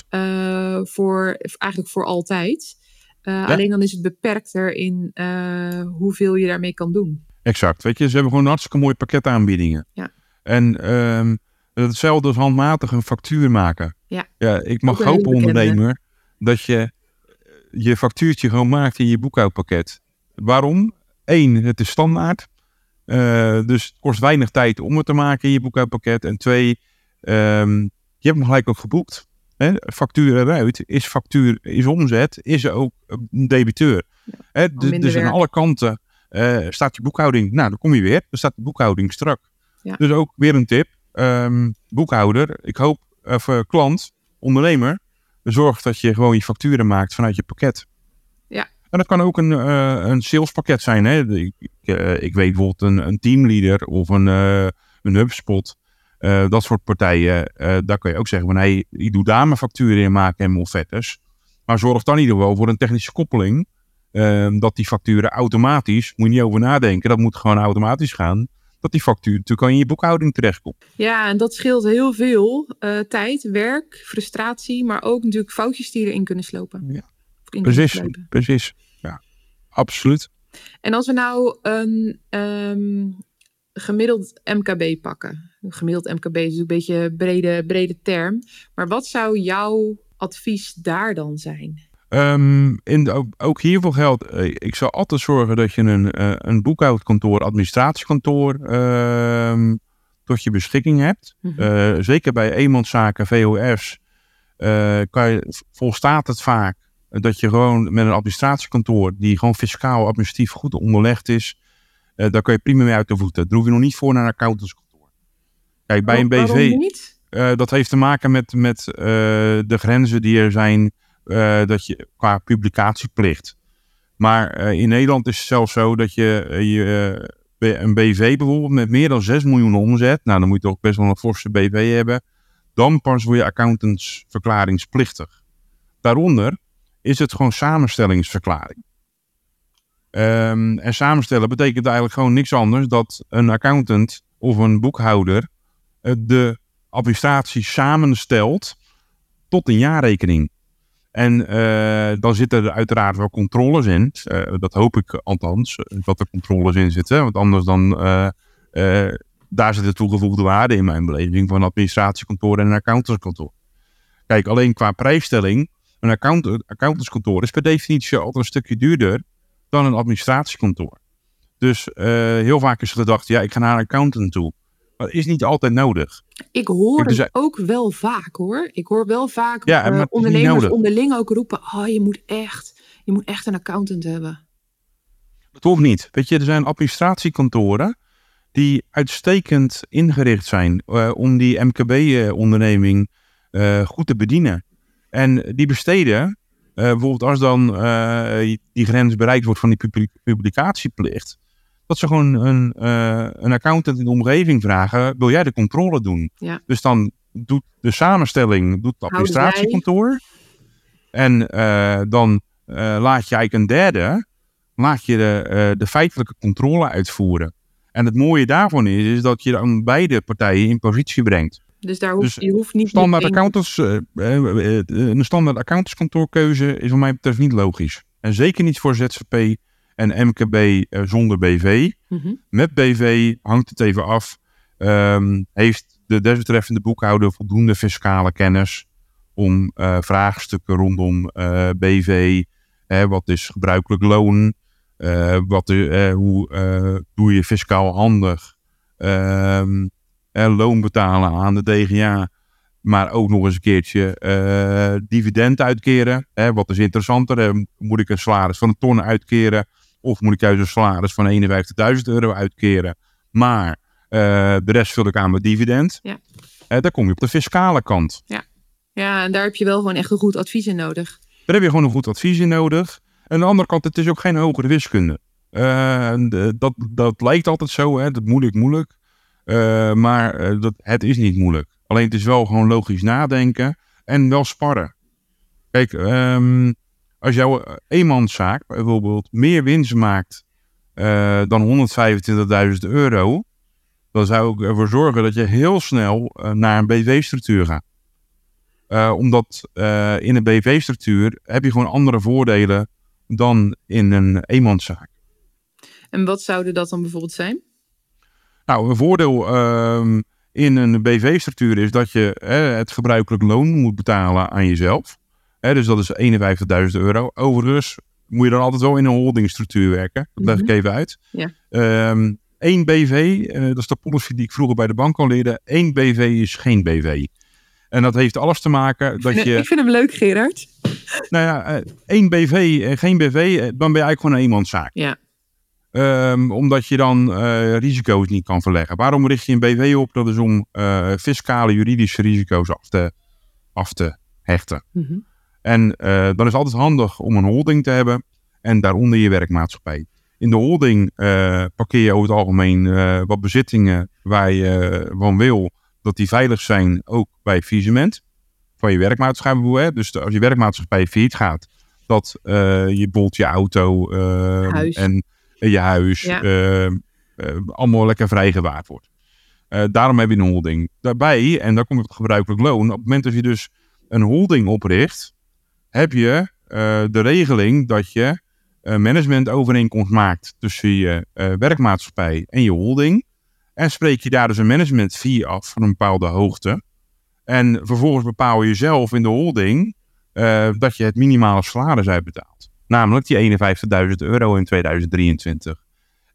Eh, voor, eigenlijk voor altijd. Eh, Alleen dan is het beperkter in eh, hoeveel je daarmee kan doen. Exact. Weet je, ze hebben gewoon hartstikke mooie pakketaanbiedingen. Ja. En ehm, hetzelfde als handmatig een factuur maken. Ja. ja ik mag hopen, ondernemer, dat je eh, je factuurtje gewoon maakt in je boekhoudpakket. Waarom? Eén, het is standaard. Dus het kost weinig tijd om het te maken in je boekhoudpakket. En twee, ehm, je hebt hem gelijk ook geboekt. Hè? Factuur eruit, is factuur, is omzet, is ook een debiteur. Hè? dus aan alle kanten eh, staat je boekhouding. Nou, dan kom je weer. Dan staat de boekhouding strak. Ja. Dus ook weer een tip. Ehm, boekhouder, ik hoop, of eh, klant, ondernemer, zorg dat je gewoon je facturen maakt vanuit je pakket. Ja. En dat kan ook een, eh, een salespakket zijn. Hè? Ik, ik, ik weet bijvoorbeeld een, een teamleader of een, een HubSpot. Eh, dat soort partijen, eh, daar kun je ook zeggen van hey, ik doe daar mijn facturen in maken en offertes. Maar zorg dan in ieder geval voor een technische koppeling. eh, dat die facturen automatisch, moet je niet over nadenken, dat moet gewoon automatisch gaan. Dat die factuur natuurlijk al in je boekhouding terechtkomt. Ja, en dat scheelt heel veel eh, tijd, werk, frustratie, maar ook natuurlijk foutjes die erin kunnen slopen. Ja. Kunnen Precies, precies. absoluut. En als we nou een ehm, gemiddeld MKB pakken. Gemiddeld MKB is een beetje een brede, brede term. Maar wat zou jouw advies daar dan zijn? Um, in de, ook, hiervoor geldt, uh, ik zou altijd zorgen dat je een, uh, een boekhoudkantoor, administratiekantoor uh, tot je beschikking hebt. Mm -hmm. zeker bij eenmanszaken, VOF's, kan je, volstaat het vaak dat je gewoon met een administratiekantoor, die gewoon fiscaal administratief goed onderlegd is, daar kan je prima mee uit de voeten. Daar hoef je nog niet voor naar een accountantskantoor. Kijk, bij een BV, dat heeft te maken met, met de grenzen die er zijn dat je qua publicatieplicht. Maar in Nederland is het zelfs zo dat je, je een BV bijvoorbeeld met meer dan 6 miljoen omzet. Nou, dan moet je toch best wel een forse BV hebben. Dan pas word je accountantsverklaringsplichtig. Daaronder is het gewoon samenstellingsverklaring. Um, en samenstellen betekent eigenlijk gewoon niks anders dat een accountant of een boekhouder de administratie samenstelt tot een jaarrekening. En uh, dan zitten er uiteraard wel controles in. Uh, dat hoop ik althans, dat er controles in zitten. Want anders dan, daar zit de toegevoegde waarde in mijn beleving van administratiekantoor en een accountantskantoor. Kijk, alleen qua prijsstelling, een account, accountantskantoor is per definitie altijd een stukje duurder dan een administratiekantoor. Dus heel vaak is gedacht, ja, ik ga naar een accountant toe. Maar dat is niet altijd nodig. Ik hoor het ook wel vaak hoor. Ik hoor wel vaak ja, uh, ondernemers onderling ook roepen: oh, je moet echt, je moet echt een accountant hebben. Dat hoeft niet. Weet je, er zijn administratiekantoren die uitstekend ingericht zijn uh, om die MKB-onderneming goed te bedienen. En die besteden, bijvoorbeeld als dan die grens bereikt wordt van die publicatieplicht, dat ze gewoon een, uh, een accountant in de omgeving vragen: wil jij de controle doen? Ja. Dus dan doet de samenstelling, doet het administratiekantoor. En dan laat je eigenlijk een derde, laat je de, de feitelijke controle uitvoeren. En het mooie daarvan is, is dat je dan beide partijen in positie brengt. Dus daar hoeft, dus je hoeft niet... Standaard accountants, een standaard accountantskantoorkeuze is wat mij betreft niet logisch. En zeker niet voor ZZP en MKB zonder BV. Mm-hmm. Met BV hangt het even af. Um, heeft de desbetreffende boekhouder voldoende fiscale kennis om uh, vraagstukken rondom uh, BV, hè, wat is gebruikelijk loon, wat, hoe doe je fiscaal handig, um, loon betalen aan de DGA, maar ook nog eens een keertje dividend uitkeren. Hè, wat is interessanter? moet ik een salaris van een ton uitkeren of moet ik juist een salaris van 51.000 euro uitkeren, maar uh, de rest vul ik aan met dividend. Ja. Daar kom je op de fiscale kant. Ja. ja, en daar heb je wel gewoon echt een goed advies in nodig. Daar heb je gewoon een goed advies in nodig. En aan de andere kant, het is ook geen hogere wiskunde. Uh, dat, dat lijkt altijd zo, hè? dat moeilijk, moeilijk. Maar dat, het is niet moeilijk. Alleen het is wel gewoon logisch nadenken en wel sparren. Kijk, um, als jouw eh, eenmanszaak bijvoorbeeld meer winst maakt dan 125.000 euro, dan zou ik ervoor zorgen dat je heel snel naar een BV-structuur gaat. Omdat in een BV-structuur heb je gewoon andere voordelen dan in een eenmanszaak. En wat zouden dat dan bijvoorbeeld zijn? Nou, een voordeel ehm, in een BV-structuur is dat je het gebruikelijk loon moet betalen aan jezelf dus dat is 51.000 euro. Overigens moet je dan altijd wel in een holdingstructuur werken. Dat leg ik mhm. even uit. Ja. Um, één BV, uh, dat is de policy die ik vroeger bij de bank al leerde. Eén BV is geen BV. En dat heeft alles te maken dat je... Ik vind hem leuk, Gerard. Nou ja, uh, één BV en geen BV, dan ben je eigenlijk gewoon een eenmanszaak. Ja. Um, omdat je dan uh, risico's niet kan verleggen. Waarom richt je een BV op? Dat is om uh, fiscale, juridische risico's af te, af te hechten. Mm -hmm. En uh, dan is het altijd handig om een holding te hebben en daaronder je werkmaatschappij. In de holding parkeer je over het algemeen wat bezittingen waar je van wil dat die veilig zijn, ook bij faillissement van je werkmaatschappij. Dus als je werkmaatschappij failliet gaat, dat je bijvoorbeeld je auto huis. en je huis ja. allemaal lekker vrijgewaard wordt. daarom heb je een holding. Daarbij, en daar komt het gebruikelijk loon, op het moment dat je dus een holding opricht, heb je uh, de regeling dat je een managementovereenkomst maakt tussen je uh, werkmaatschappij en je holding. En spreek je daar dus een management fee af van een bepaalde hoogte. En vervolgens bepaal je zelf in de holding uh, dat je het minimale salaris uitbetaalt. Namelijk die 51.000 euro in 2023.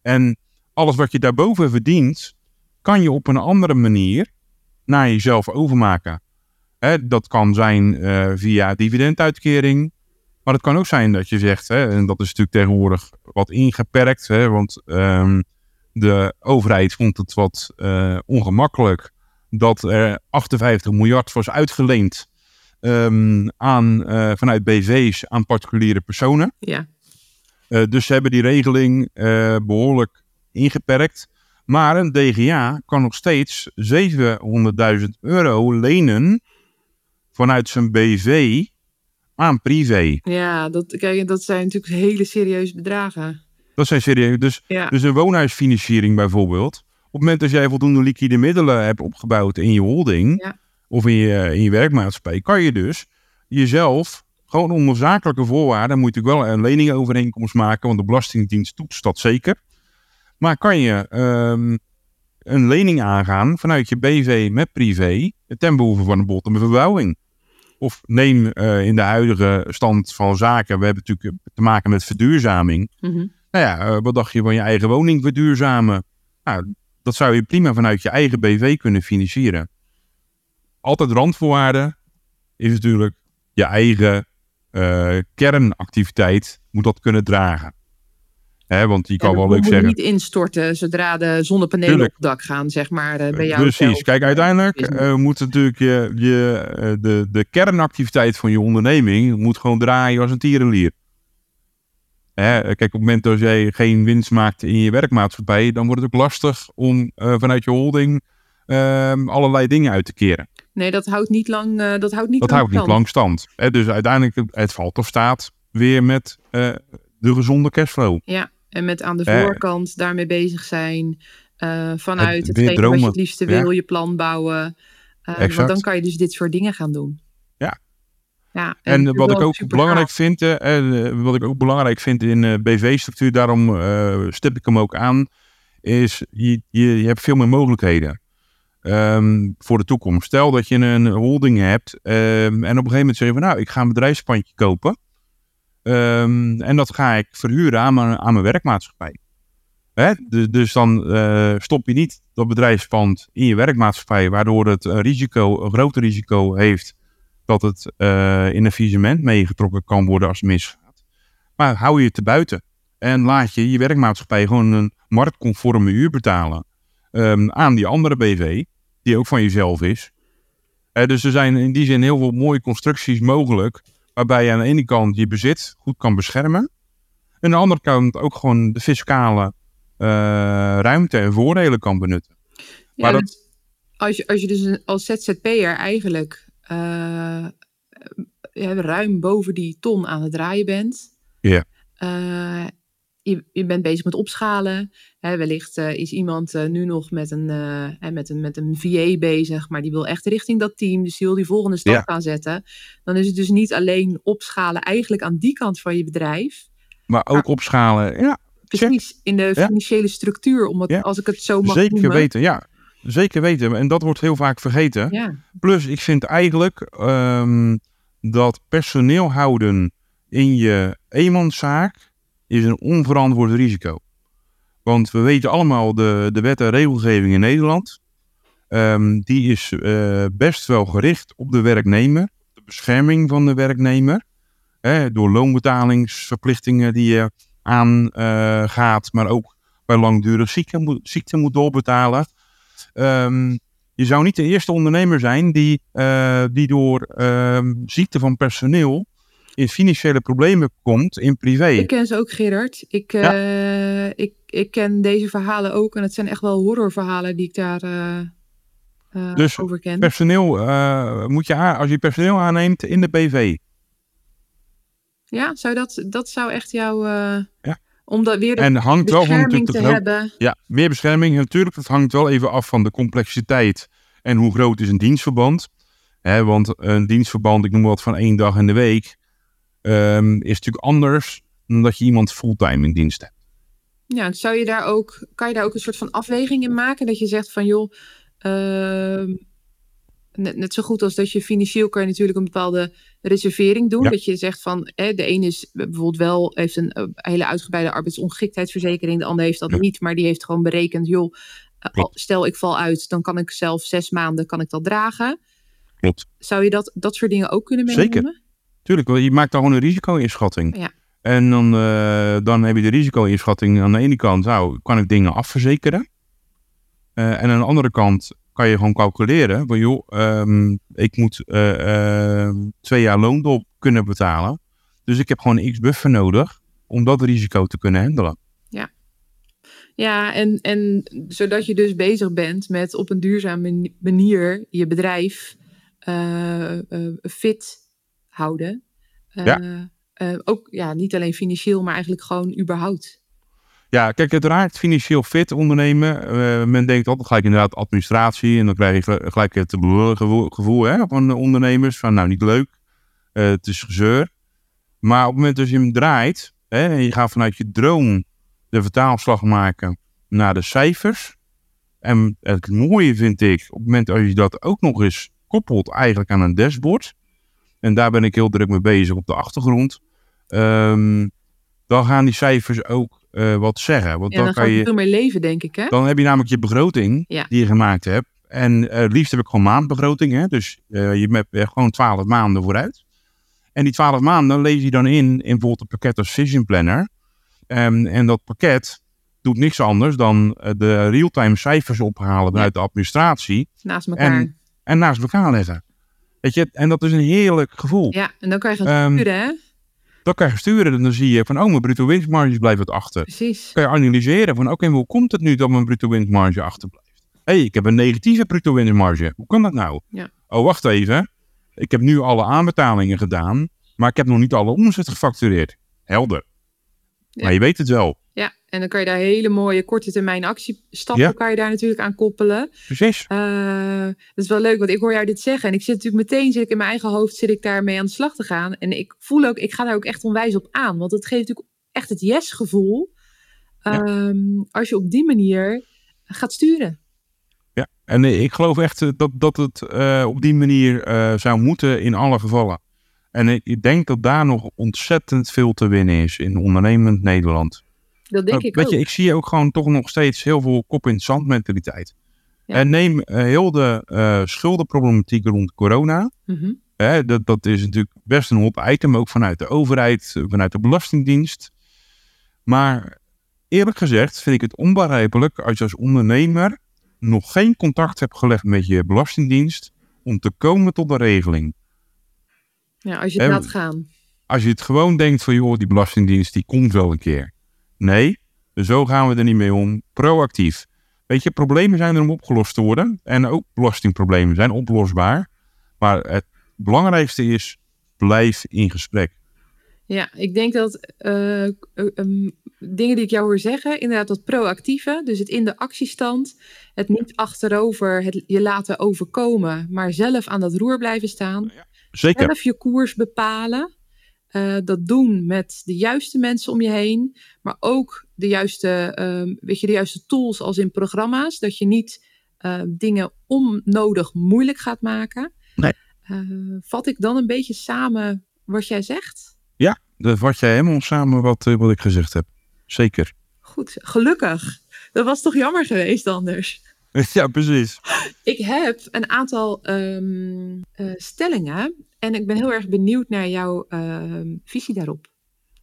En alles wat je daarboven verdient, kan je op een andere manier naar jezelf overmaken. Hè, dat kan zijn uh, via dividenduitkering. Maar het kan ook zijn dat je zegt, hè, en dat is natuurlijk tegenwoordig wat ingeperkt, hè, want um, de overheid vond het wat uh, ongemakkelijk dat er 58 miljard was uitgeleend um, aan, uh, vanuit BV's aan particuliere personen. Ja. Uh, dus ze hebben die regeling behoorlijk ingeperkt. Maar een DGA kan nog steeds 700.000 euro lenen vanuit zijn BV aan privé. Ja, dat, kijk, dat zijn natuurlijk hele serieuze bedragen. Dat zijn serieus. Dus, Ja. dus een woonhuisfinanciering bijvoorbeeld. Op het moment dat jij voldoende liquide middelen hebt opgebouwd in je holding Ja. Of in je, in je werkmaatschappij, kan je dus jezelf gewoon onder zakelijke voorwaarden, moet je natuurlijk wel een leningovereenkomst maken, want de Belastingdienst toetst dat zeker. Maar kan je ehm, een lening aangaan vanuit je BV met privé ten behoeve van een bot en verbouwing. Of neem eh, in de huidige stand van zaken, we hebben natuurlijk te maken met verduurzaming. Mhm. Nou ja, eh, wat dacht je van je eigen woning verduurzamen? Nou, dat zou je prima vanuit je eigen BV kunnen financieren. Altijd randvoorwaarden is natuurlijk je eigen eh, kernactiviteit moet dat kunnen dragen. Hè, want je kan wel leuk zeggen. niet instorten zodra de zonnepanelen Tuurlijk. op het dak gaan, zeg maar, eh, bij jou. Precies. zelf. Kijk, uiteindelijk eh, moet natuurlijk je, je, de, de kernactiviteit van je onderneming moet gewoon draaien als een tierenlier. Hè, kijk, op het moment dat jij geen winst maakt in je werkmaatschappij, dan wordt het ook lastig om vanuit je holding ehm, allerlei dingen uit te keren. Nee, dat houdt niet lang. eh, dat houdt niet Dat lang houdt niet stand. lang stand. Hè, dus uiteindelijk, het- valt of staat weer met eh, de gezonde cashflow. Ja, en met aan de Eh, voorkant daarmee bezig zijn. vanuit Het hetgeen wat je het liefste Ja. wil, je plan bouwen. Want dan kan je dus dit soort dingen gaan doen. Ja. ja En wat ik ook belangrijk gaaf. vind, en, wat ik ook belangrijk vind in BV-structuur, daarom stip ik hem ook aan, is je, je, je hebt veel meer mogelijkheden ehm, voor de toekomst. Stel dat je een holding hebt ehm, en op een gegeven moment zeg je van nou, ik ga een bedrijfspandje kopen Ehm, en dat ga ik verhuren aan mijn, aan mijn werkmaatschappij. Hè? Dus, dan eh, stop je niet dat bedrijfspand in je werkmaatschappij, waardoor het een risico, een groter risico heeft dat het eh, in een faillissement meegetrokken kan worden als het misgaat. Maar hou je het te buiten en laat je je werkmaatschappij gewoon een marktconforme huur betalen aan die andere BV, die ook van jezelf is. Eh, dus er zijn in die zin heel veel mooie constructies mogelijk, waarbij je aan de ene kant je bezit goed kan beschermen, en aan de andere kant ook gewoon de fiscale eh, ruimte en voordelen kan benutten. Ja, maar dat- als, je, als je dus een- als ZZP'er eigenlijk ja, ruim boven die ton aan het draaien bent. Ja. Je, je bent bezig met opschalen. Hè, wellicht eh, is iemand eh, nu nog met een, eh, hè, met, een, met een VA bezig, maar die wil echt richting dat team. Dus die wil die volgende stap Ja. gaan zetten. Dan is het dus niet alleen opschalen eigenlijk aan die kant van je bedrijf. Maar ook opschalen, ja, Precies in de Ja. financiële structuur, om het, Ja. als ik het zo mag zeker noemen. weten. Ja, zeker weten. En dat wordt heel vaak vergeten. Plus, ik vind eigenlijk ehm, dat personeel houden in je eenmanszaak is een onverantwoord risico. Want we weten allemaal de, de wet en regelgeving in Nederland. ehm, die is eh, best wel gericht op de werknemer. De bescherming van de werknemer. Hè, door loonbetalingsverplichtingen die je aangaat. maar ook bij langdurig ziekte moet, ziekte moet doorbetalen. Ehm, je zou niet de eerste ondernemer zijn die, eh, die door ehm, ziekte van personeel in financiële problemen komt in privé. Ik ken ze ook, Gerard. Ik, eh, ik, ik ken deze verhalen ook. En het zijn echt wel horrorverhalen die ik daar eh, eh, Dus over ken. Personeel moet je aan, als je personeel aanneemt in de BV. Ja, zou dat, dat zou echt jou... eh Ja. Om dat weer de En hangt wel van bescherming natuurlijk te hebben. Ja, meer bescherming. Natuurlijk, dat hangt wel even af van de complexiteit en hoe groot is een dienstverband. Hè, want een dienstverband, ik noem wat van één dag in de week, ehm, is natuurlijk anders dan dat je iemand fulltime in dienst hebt. Ja, zou je daar ook, kan je daar ook een soort van afweging in maken? Dat je zegt van joh, ehm, net, net zo goed als dat je financieel kan je natuurlijk een bepaalde reservering doen. Ja. Dat je zegt van de een is bijvoorbeeld wel, heeft een, eh, hele uitgebreide arbeidsongeschiktheidsverzekering, de ander heeft dat Ja. niet, maar die heeft gewoon berekend, joh, eh, Klopt. stel ik val uit, dan kan ik zelf zes maanden kan ik dat dragen. Klopt. Zou je dat, dat soort dingen ook kunnen Zeker. Tuurlijk, je maakt daar gewoon een risico-inschatting. Ja. En dan, eh, dan heb je de risico-inschatting aan de ene kant, nou, kan ik dingen afverzekeren? Eh, en aan de andere kant kan je gewoon calculeren, van joh, ehm, ik moet eh, eh, twee jaar loondop kunnen betalen. Dus ik heb gewoon een x-buffer nodig om dat risico te kunnen handelen. Ja, en, en zodat je dus bezig bent met op een duurzame mani- manier je bedrijf fit houden. Eh, Ja. eh, ook ja, niet alleen financieel, maar eigenlijk gewoon überhaupt. Ja, kijk, uiteraard financieel fit ondernemen. eh, men denkt altijd gelijk inderdaad administratie. En dan krijg je gel- gelijk het gevoel, gevoel hè, van de ondernemers. Van nou, niet leuk. het is gezeur. Maar op het moment dat je hem draait. Hè, en je gaat vanuit je droom de vertaalslag maken naar de cijfers. En het mooie vind ik, op het moment dat je dat ook nog eens koppelt eigenlijk aan een dashboard. En daar ben ik heel druk mee bezig op de achtergrond. ehm, dan gaan die cijfers ook eh, wat zeggen. Want dan, dan kan ga je veel meer leven, denk ik. Hè? dan heb je namelijk je begroting Ja. die je gemaakt hebt. En het liefst heb ik gewoon maandbegroting. Hè? Dus eh, je hebt gewoon 12 maanden vooruit. En die 12 maanden lees je dan in, in bijvoorbeeld een pakket als Vision Planner. Ehm, en dat pakket doet niks anders dan de real-time cijfers ophalen vanuit de administratie. Naast elkaar. En, en naast elkaar leggen. Weet je, en dat is een heerlijk gevoel. ja, en dan kan je gaan Ehm, sturen, hè? Dan kan je sturen en dan zie je van, oh, mijn bruto winstmarges blijven wat achter. Precies. kan je analyseren van oké, hoe komt het nu dat mijn bruto winstmarge achterblijft? Hé, hey, ik heb een negatieve bruto winstmarge. Hoe kan dat nou? Ja. Oh, wacht even. Ik heb nu alle aanbetalingen gedaan, maar ik heb nog niet alle omzet gefactureerd. Helder. Ja. Maar je weet het wel. Ja, en dan kan je daar hele mooie korte termijn actiestappen Ja. kan je daar natuurlijk aan koppelen. Precies. Eh, dat is wel leuk, want ik hoor jou dit zeggen. En ik zit natuurlijk meteen, zit ik in mijn eigen hoofd, zit ik daarmee aan de slag te gaan. En ik voel ook, ik ga daar ook echt onwijs op aan. Want het geeft natuurlijk echt het yes-gevoel. Ja. ehm, als je op die manier gaat sturen. Ja. En eh, ik geloof echt eh, dat, dat het op die manier zou moeten in alle gevallen. En ik denk dat daar nog ontzettend veel te winnen is in ondernemend Nederland. Dat denk Nou, ik weet ook. je, ik zie ook gewoon toch nog steeds heel veel kop in het zand mentaliteit. Ja. En neem eh, heel de eh, schuldenproblematiek rond corona. Mhm. Dat, dat is natuurlijk best een hot item, ook vanuit de overheid, eh, vanuit de Belastingdienst. Maar eerlijk gezegd vind ik het onbegrijpelijk als je als ondernemer nog geen contact hebt gelegd met je Belastingdienst om te komen tot een regeling. Ja, als je het laat gaan. Als je het gewoon denkt van joh, die Belastingdienst die komt wel een keer. Nee, zo gaan we er niet mee om. Proactief. Weet je, problemen zijn er om opgelost te worden. En ook belastingproblemen zijn oplosbaar. Maar het belangrijkste is, blijf in gesprek. Ja, ik denk dat eh, eh, ehm, dingen die ik jou hoor zeggen, inderdaad dat proactieve, dus het in de actiestand, het niet achterover, het je laten overkomen, maar zelf aan dat roer blijven staan, Zeker. zelf je koers bepalen, eh, dat doen met de juiste mensen om je heen, maar ook de juiste, ehm, weet je, de juiste tools als in programma's, dat je niet eh, dingen onnodig moeilijk gaat maken. Nee. Eh, vat ik dan een beetje samen wat jij zegt? Dat vat jij helemaal samen wat, eh, wat ik gezegd heb. Zeker. Goed, gelukkig. Dat was toch jammer geweest anders. <laughs> Ja, precies. Ik heb een aantal ehm, eh, stellingen en ik ben heel erg benieuwd naar jouw ehm, visie daarop.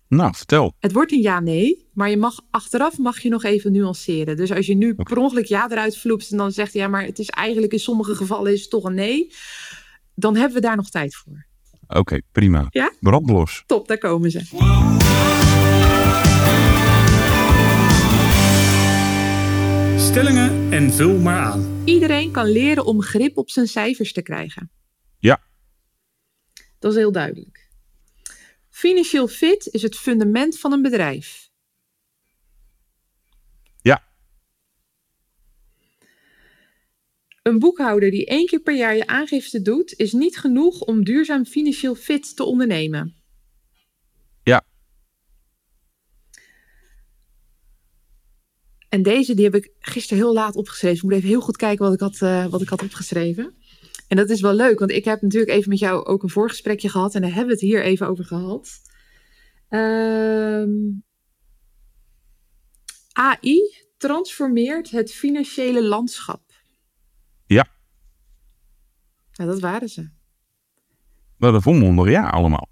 Nou, vertel. Het wordt een ja-nee, maar je mag achteraf mag je nog even nuanceren. Dus als je nu per ongeluk ja eruit vloept en dan zegt ja, maar het is eigenlijk in sommige gevallen is het toch een nee, dan hebben we daar nog tijd voor. Oké, prima. Ja? Brandlos. Top, daar komen ze. Stellingen en vul maar aan. Iedereen kan leren om grip op zijn cijfers te krijgen. Ja. Dat is heel duidelijk. Financieel fit is het fundament van een bedrijf. Ja. Een boekhouder die één keer per jaar je aangifte doet, is niet genoeg om duurzaam financieel fit te ondernemen. Ja. En deze die heb ik gisteren heel laat opgeschreven. Ik moet even heel goed kijken wat ik had, uh, wat ik had opgeschreven. En dat is wel leuk, want ik heb natuurlijk even met jou ook een voorgesprekje gehad. En daar hebben we het hier even over gehad. Um, AI transformeert het financiële landschap. Ja. Nou, dat waren ze. Dat volmondig ja allemaal.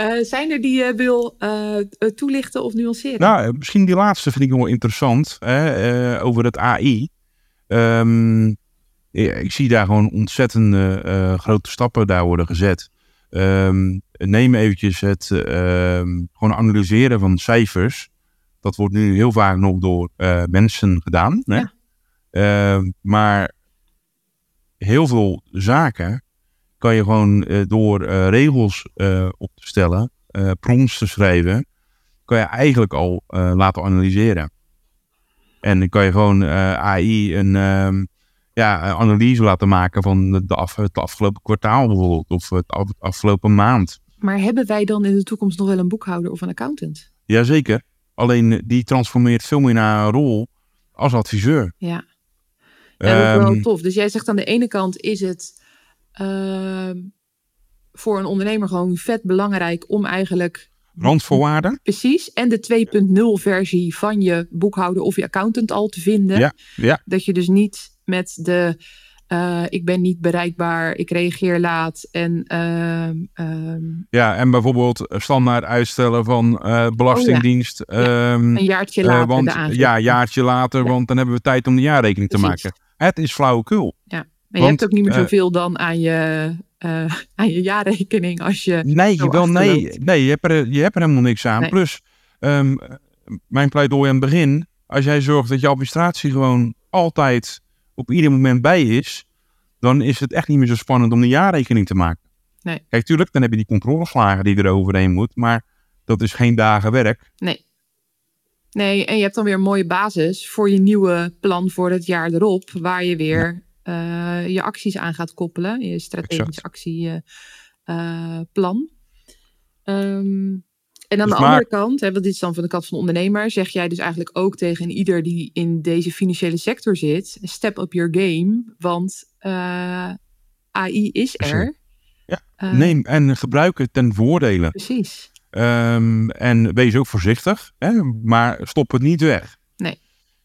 uh, <laughs> zijn er die je wil uh, toelichten of nuanceren? Nou, misschien die laatste vind ik wel interessant. Hè, uh, over het AI. Um, ik zie daar gewoon ontzettende grote stappen daar worden gezet. Um, neem eventjes het um, gewoon analyseren van cijfers. Dat wordt nu heel vaak nog door uh, mensen gedaan. Hè? Ja. Uh, maar heel veel zaken kan je gewoon uh, door regels op te stellen, prompts te schrijven, kan je eigenlijk al laten analyseren. En dan kan je gewoon AI een um, ja, analyse laten maken van de af, het afgelopen kwartaal bijvoorbeeld, of het af, afgelopen maand. Maar hebben wij dan in de toekomst nog wel een boekhouder of een accountant? Jazeker. Alleen die transformeert veel meer naar een rol als adviseur. Ja, ja dat is wel tof. Dus jij zegt aan de ene kant is het uh, voor een ondernemer gewoon vet belangrijk om eigenlijk... Randvoorwaarden. Precies. En de 2.0 versie van je boekhouder of je accountant al te vinden. Ja, ja. Dat je dus niet met de uh, ik ben niet bereikbaar, ik reageer laat. En, uh, um, ja, en bijvoorbeeld standaard uitstellen van uh, Belastingdienst. Oh, ja. Um, een jaartje later. want, ja, een jaartje later, want dan hebben we tijd om de jaarrekening te Precies. maken. Het is flauwekul. Ja, maar je hebt ook niet meer zoveel dan aan je, <laughs> aan je jaarrekening als je. Nee, wel, nee, nee je, hebt er, je hebt er helemaal niks aan. Nee. Plus, um, mijn pleidooi aan het begin, als jij zorgt dat je administratie gewoon altijd op ieder moment bij is, dan is het echt niet meer zo spannend om een jaarrekening te maken. Nee. Kijk, tuurlijk, dan heb je die controleslagen die er overheen moet, maar dat is geen dagen werk. Nee. Nee, en je hebt dan weer een mooie basis voor je nieuwe plan voor het jaar erop, waar je weer ja. uh, je acties aan gaat koppelen, je strategisch actieplan. Uh, um, en aan dus de maar... andere kant, hè, want dit is dan van de kant van de ondernemer, zeg jij dus eigenlijk ook tegen ieder die in deze financiële sector zit: step up your game, want uh, AI is er. Ja, uh, neem en gebruik het ten voordele. Precies. Um, en wees ook voorzichtig, hè, maar stop het niet weg. Nee.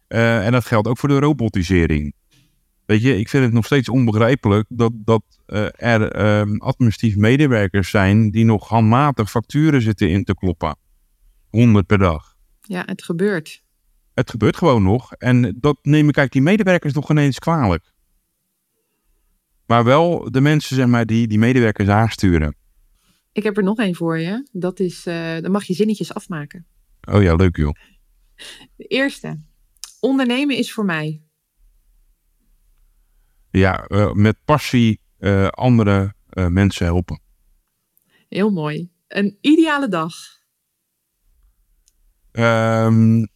Uh, en dat geldt ook voor de robotisering. Weet je, ik vind het nog steeds onbegrijpelijk dat, dat uh, er um, administratief medewerkers zijn die nog handmatig facturen zitten in te kloppen. 100 per dag. Ja, het gebeurt. Het gebeurt gewoon nog. En dat neem ik eigenlijk die medewerkers nog ineens kwalijk. Maar wel de mensen, zeg maar, die die medewerkers aansturen. Ik heb er nog één voor je. Dat is, uh, dan mag je zinnetjes afmaken. Oh ja, leuk joh. De eerste. Ondernemen is voor mij ja, uh, met passie uh, andere uh, mensen helpen. Heel mooi. Een ideale dag? Um,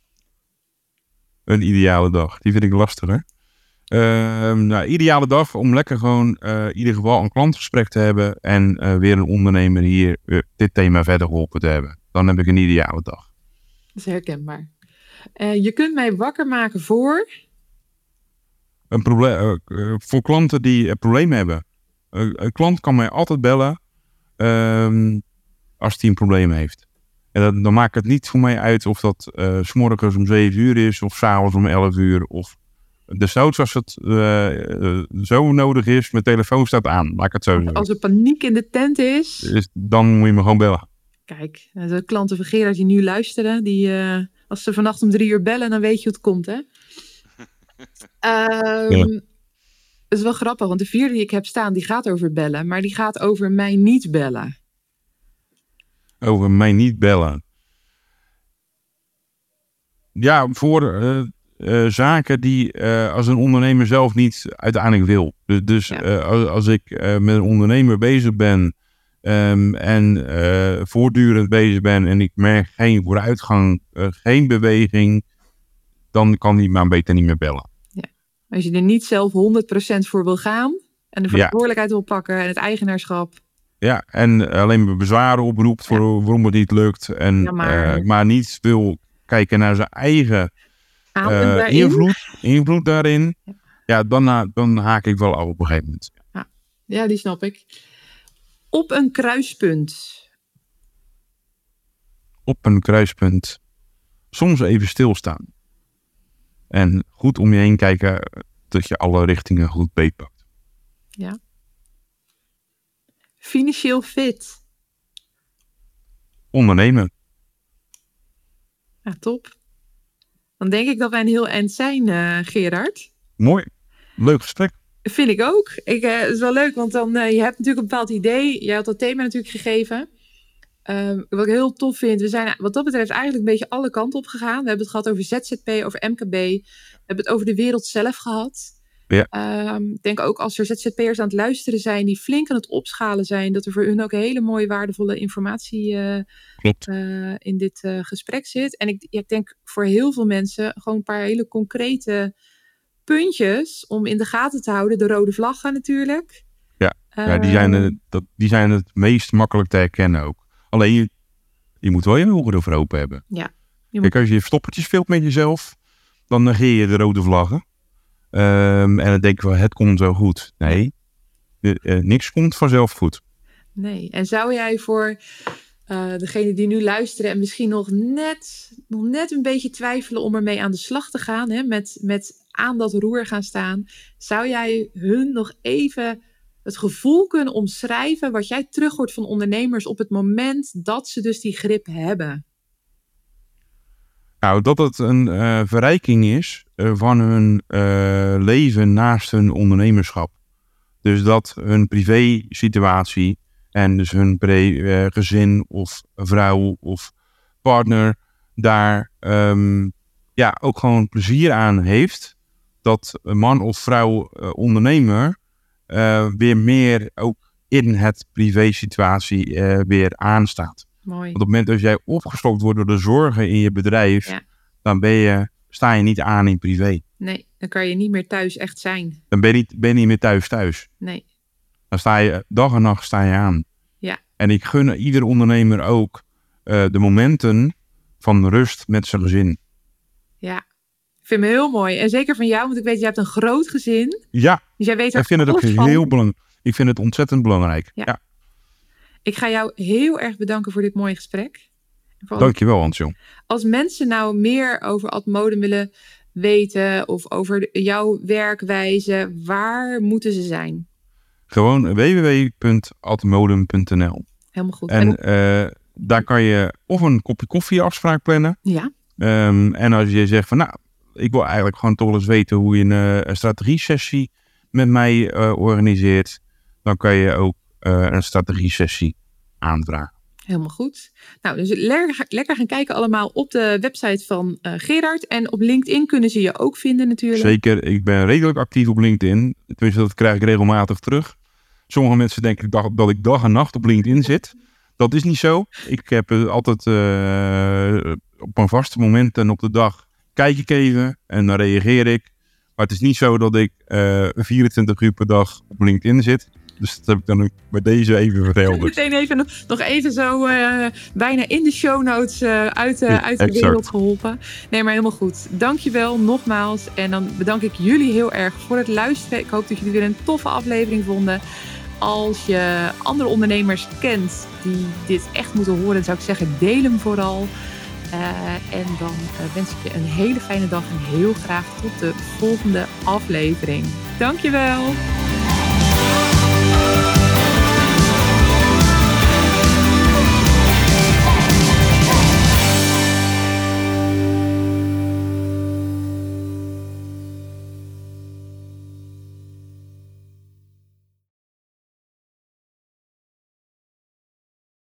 een ideale dag. Die vind ik lastiger. Um, nou, ideale dag om lekker gewoon in ieder geval een klantgesprek te hebben en weer een ondernemer hier dit thema verder geholpen te hebben. Dan heb ik een ideale dag. Dat is herkenbaar. je kunt mij wakker maken voor een probleem, uh, voor klanten die een probleem hebben. een klant kan mij altijd bellen um, als hij een probleem heeft. En dat, dan maakt het niet voor mij uit of dat uh, s morgens om 7 uur is of s'avonds om 11 uur. Of desnoods als het uh, zo nodig is, mijn telefoon staat aan. Laat ik het zo zeggen. Als er paniek in de tent is. is dan moet je me gewoon bellen. Kijk, de klanten van Gerard die nu luisteren, die, als ze vannacht om drie uur bellen, dan weet je hoe het komt, hè? Um, Het is wel grappig, want de vierde die ik heb staan, die gaat over bellen, maar die gaat over mij niet bellen. Over mij niet bellen. Ja, voor uh, uh, zaken die uh, als een ondernemer zelf niet uiteindelijk wil. Dus, dus ja. als, als, ik met een ondernemer bezig ben um, en voortdurend bezig ben en ik merk geen vooruitgang, geen beweging, dan kan die maar beter niet meer bellen. Als je er niet zelf 100% voor wil gaan en de verantwoordelijkheid ja. wil pakken en het eigenaarschap. Ja, en alleen maar bezwaren oproept voor waarom het niet lukt. En, ja, maar... Uh, maar... niet wil kijken naar zijn eigen eh, invloed, invloed daarin. Ja. Dan, ha- dan haak ik wel af op een gegeven moment. Ja, die snap ik. Op een kruispunt. Op een kruispunt soms even stilstaan. En goed om je heen kijken dat je alle richtingen goed beetpakt. Financieel fit. Ondernemen. Ja, top. Dan denk ik dat wij een heel eind zijn, eh, Gerard. Mooi. Leuk gesprek. Vind ik ook. Ik, eh, het is wel leuk, want dan, eh, je hebt natuurlijk een bepaald idee. Jij had dat thema natuurlijk gegeven. Ehm, wat ik heel tof vind, we zijn wat dat betreft eigenlijk een beetje alle kanten op gegaan. We hebben het gehad over ZZP, over MKB. We hebben het over de wereld zelf gehad. Ja. Ehm, ik denk ook als er ZZP'ers aan het luisteren zijn, die flink aan het opschalen zijn, dat er voor hun ook hele mooie, waardevolle informatie eh, eh, in dit eh, gesprek zit. En ik, ja, ik denk voor heel veel mensen gewoon een paar hele concrete puntjes om in de gaten te houden. De rode vlaggen natuurlijk. Ja, Ja, die, zijn, Ehm, eh, dat, die zijn het meest makkelijk te herkennen ook. Alleen je, je moet wel je ogen ervoor open hebben. Ja, je Kijk, als je verstoppertjes speelt met jezelf, dan negeer je de rode vlaggen. Ehm, en dan denken we, het komt zo goed. Nee, de- eh, niks komt vanzelf goed. Nee. En zou jij voor eh degene die nu luisteren en misschien nog net, nog net een beetje twijfelen om ermee aan de slag te gaan, hè, met, met aan dat roer gaan staan, zou jij hun nog even het gevoel kunnen omschrijven wat jij terug hoort van ondernemers op het moment dat ze dus die grip hebben? Nou, dat het een eh, verrijking is eh, van hun eh, leven naast hun ondernemerschap. Dus dat hun privé situatie en dus hun gezin of vrouw of partner daar ehm, ja, ook gewoon plezier aan heeft. Dat man of vrouw ondernemer eh, weer meer ook in het privé situatie eh, weer aanstaat. Mooi. Want op het moment dat jij opgeslokt wordt door de zorgen in je bedrijf, Ja. dan ben je, sta je niet aan in privé. Nee, dan kan je niet meer thuis echt zijn. Dan ben je niet, ben je niet meer thuis thuis. Nee. Dan sta je dag en nacht sta je aan. Ja. En ik gun ieder ondernemer ook eh, de momenten van rust met zijn gezin. Ja. Ik vind me heel mooi. En zeker van jou, want ik weet, je hebt een groot gezin. Ja, Dus jij weet ik vind het ook van. heel belangrijk. Ik vind het ontzettend belangrijk. Ja. Ja, Ik ga jou heel erg bedanken voor dit mooie gesprek. Dankjewel Hansjong. Als mensen nou meer over Admodem willen weten of over jouw werkwijze, waar moeten ze zijn? Gewoon www.atmodem.nl Helemaal goed. En eh, daar kan je of een kopje koffie afspraak plannen. ja, Ehm, en als je zegt van nou, ik wil eigenlijk gewoon toch eens weten hoe je een, eh, een strategie-sessie met mij eh, organiseert, dan kan je ook eh, een strategie-sessie aanvragen. helemaal goed. Nou, dus lekker, lekker gaan kijken allemaal op de website van Gerard. En op LinkedIn kunnen ze je ook vinden natuurlijk. Zeker, ik ben redelijk actief op LinkedIn. Tenminste, dat krijg ik regelmatig terug. Sommige mensen denken dat, dat ik dag en nacht op LinkedIn zit. Dat is niet zo. Ik heb altijd op een vaste moment en op de dag kijk ik even en dan reageer ik. Maar het is niet zo dat ik eh 24 uur per dag op LinkedIn zit. Dus dat heb ik dan ook bij deze even verteld. Meteen even nog- nog even zo eh, bijna in de show notes eh, uit, de, Ja, uit de wereld geholpen. Nee, maar helemaal goed. Dankjewel nogmaals. En dan bedank ik jullie heel erg voor het luisteren. Ik hoop dat jullie weer een toffe aflevering vonden. Als je andere ondernemers kent die dit echt moeten horen, zou ik zeggen, deel hem vooral. Eh, en dan eh, wens ik je een hele fijne dag en heel graag tot de volgende aflevering. Dankjewel!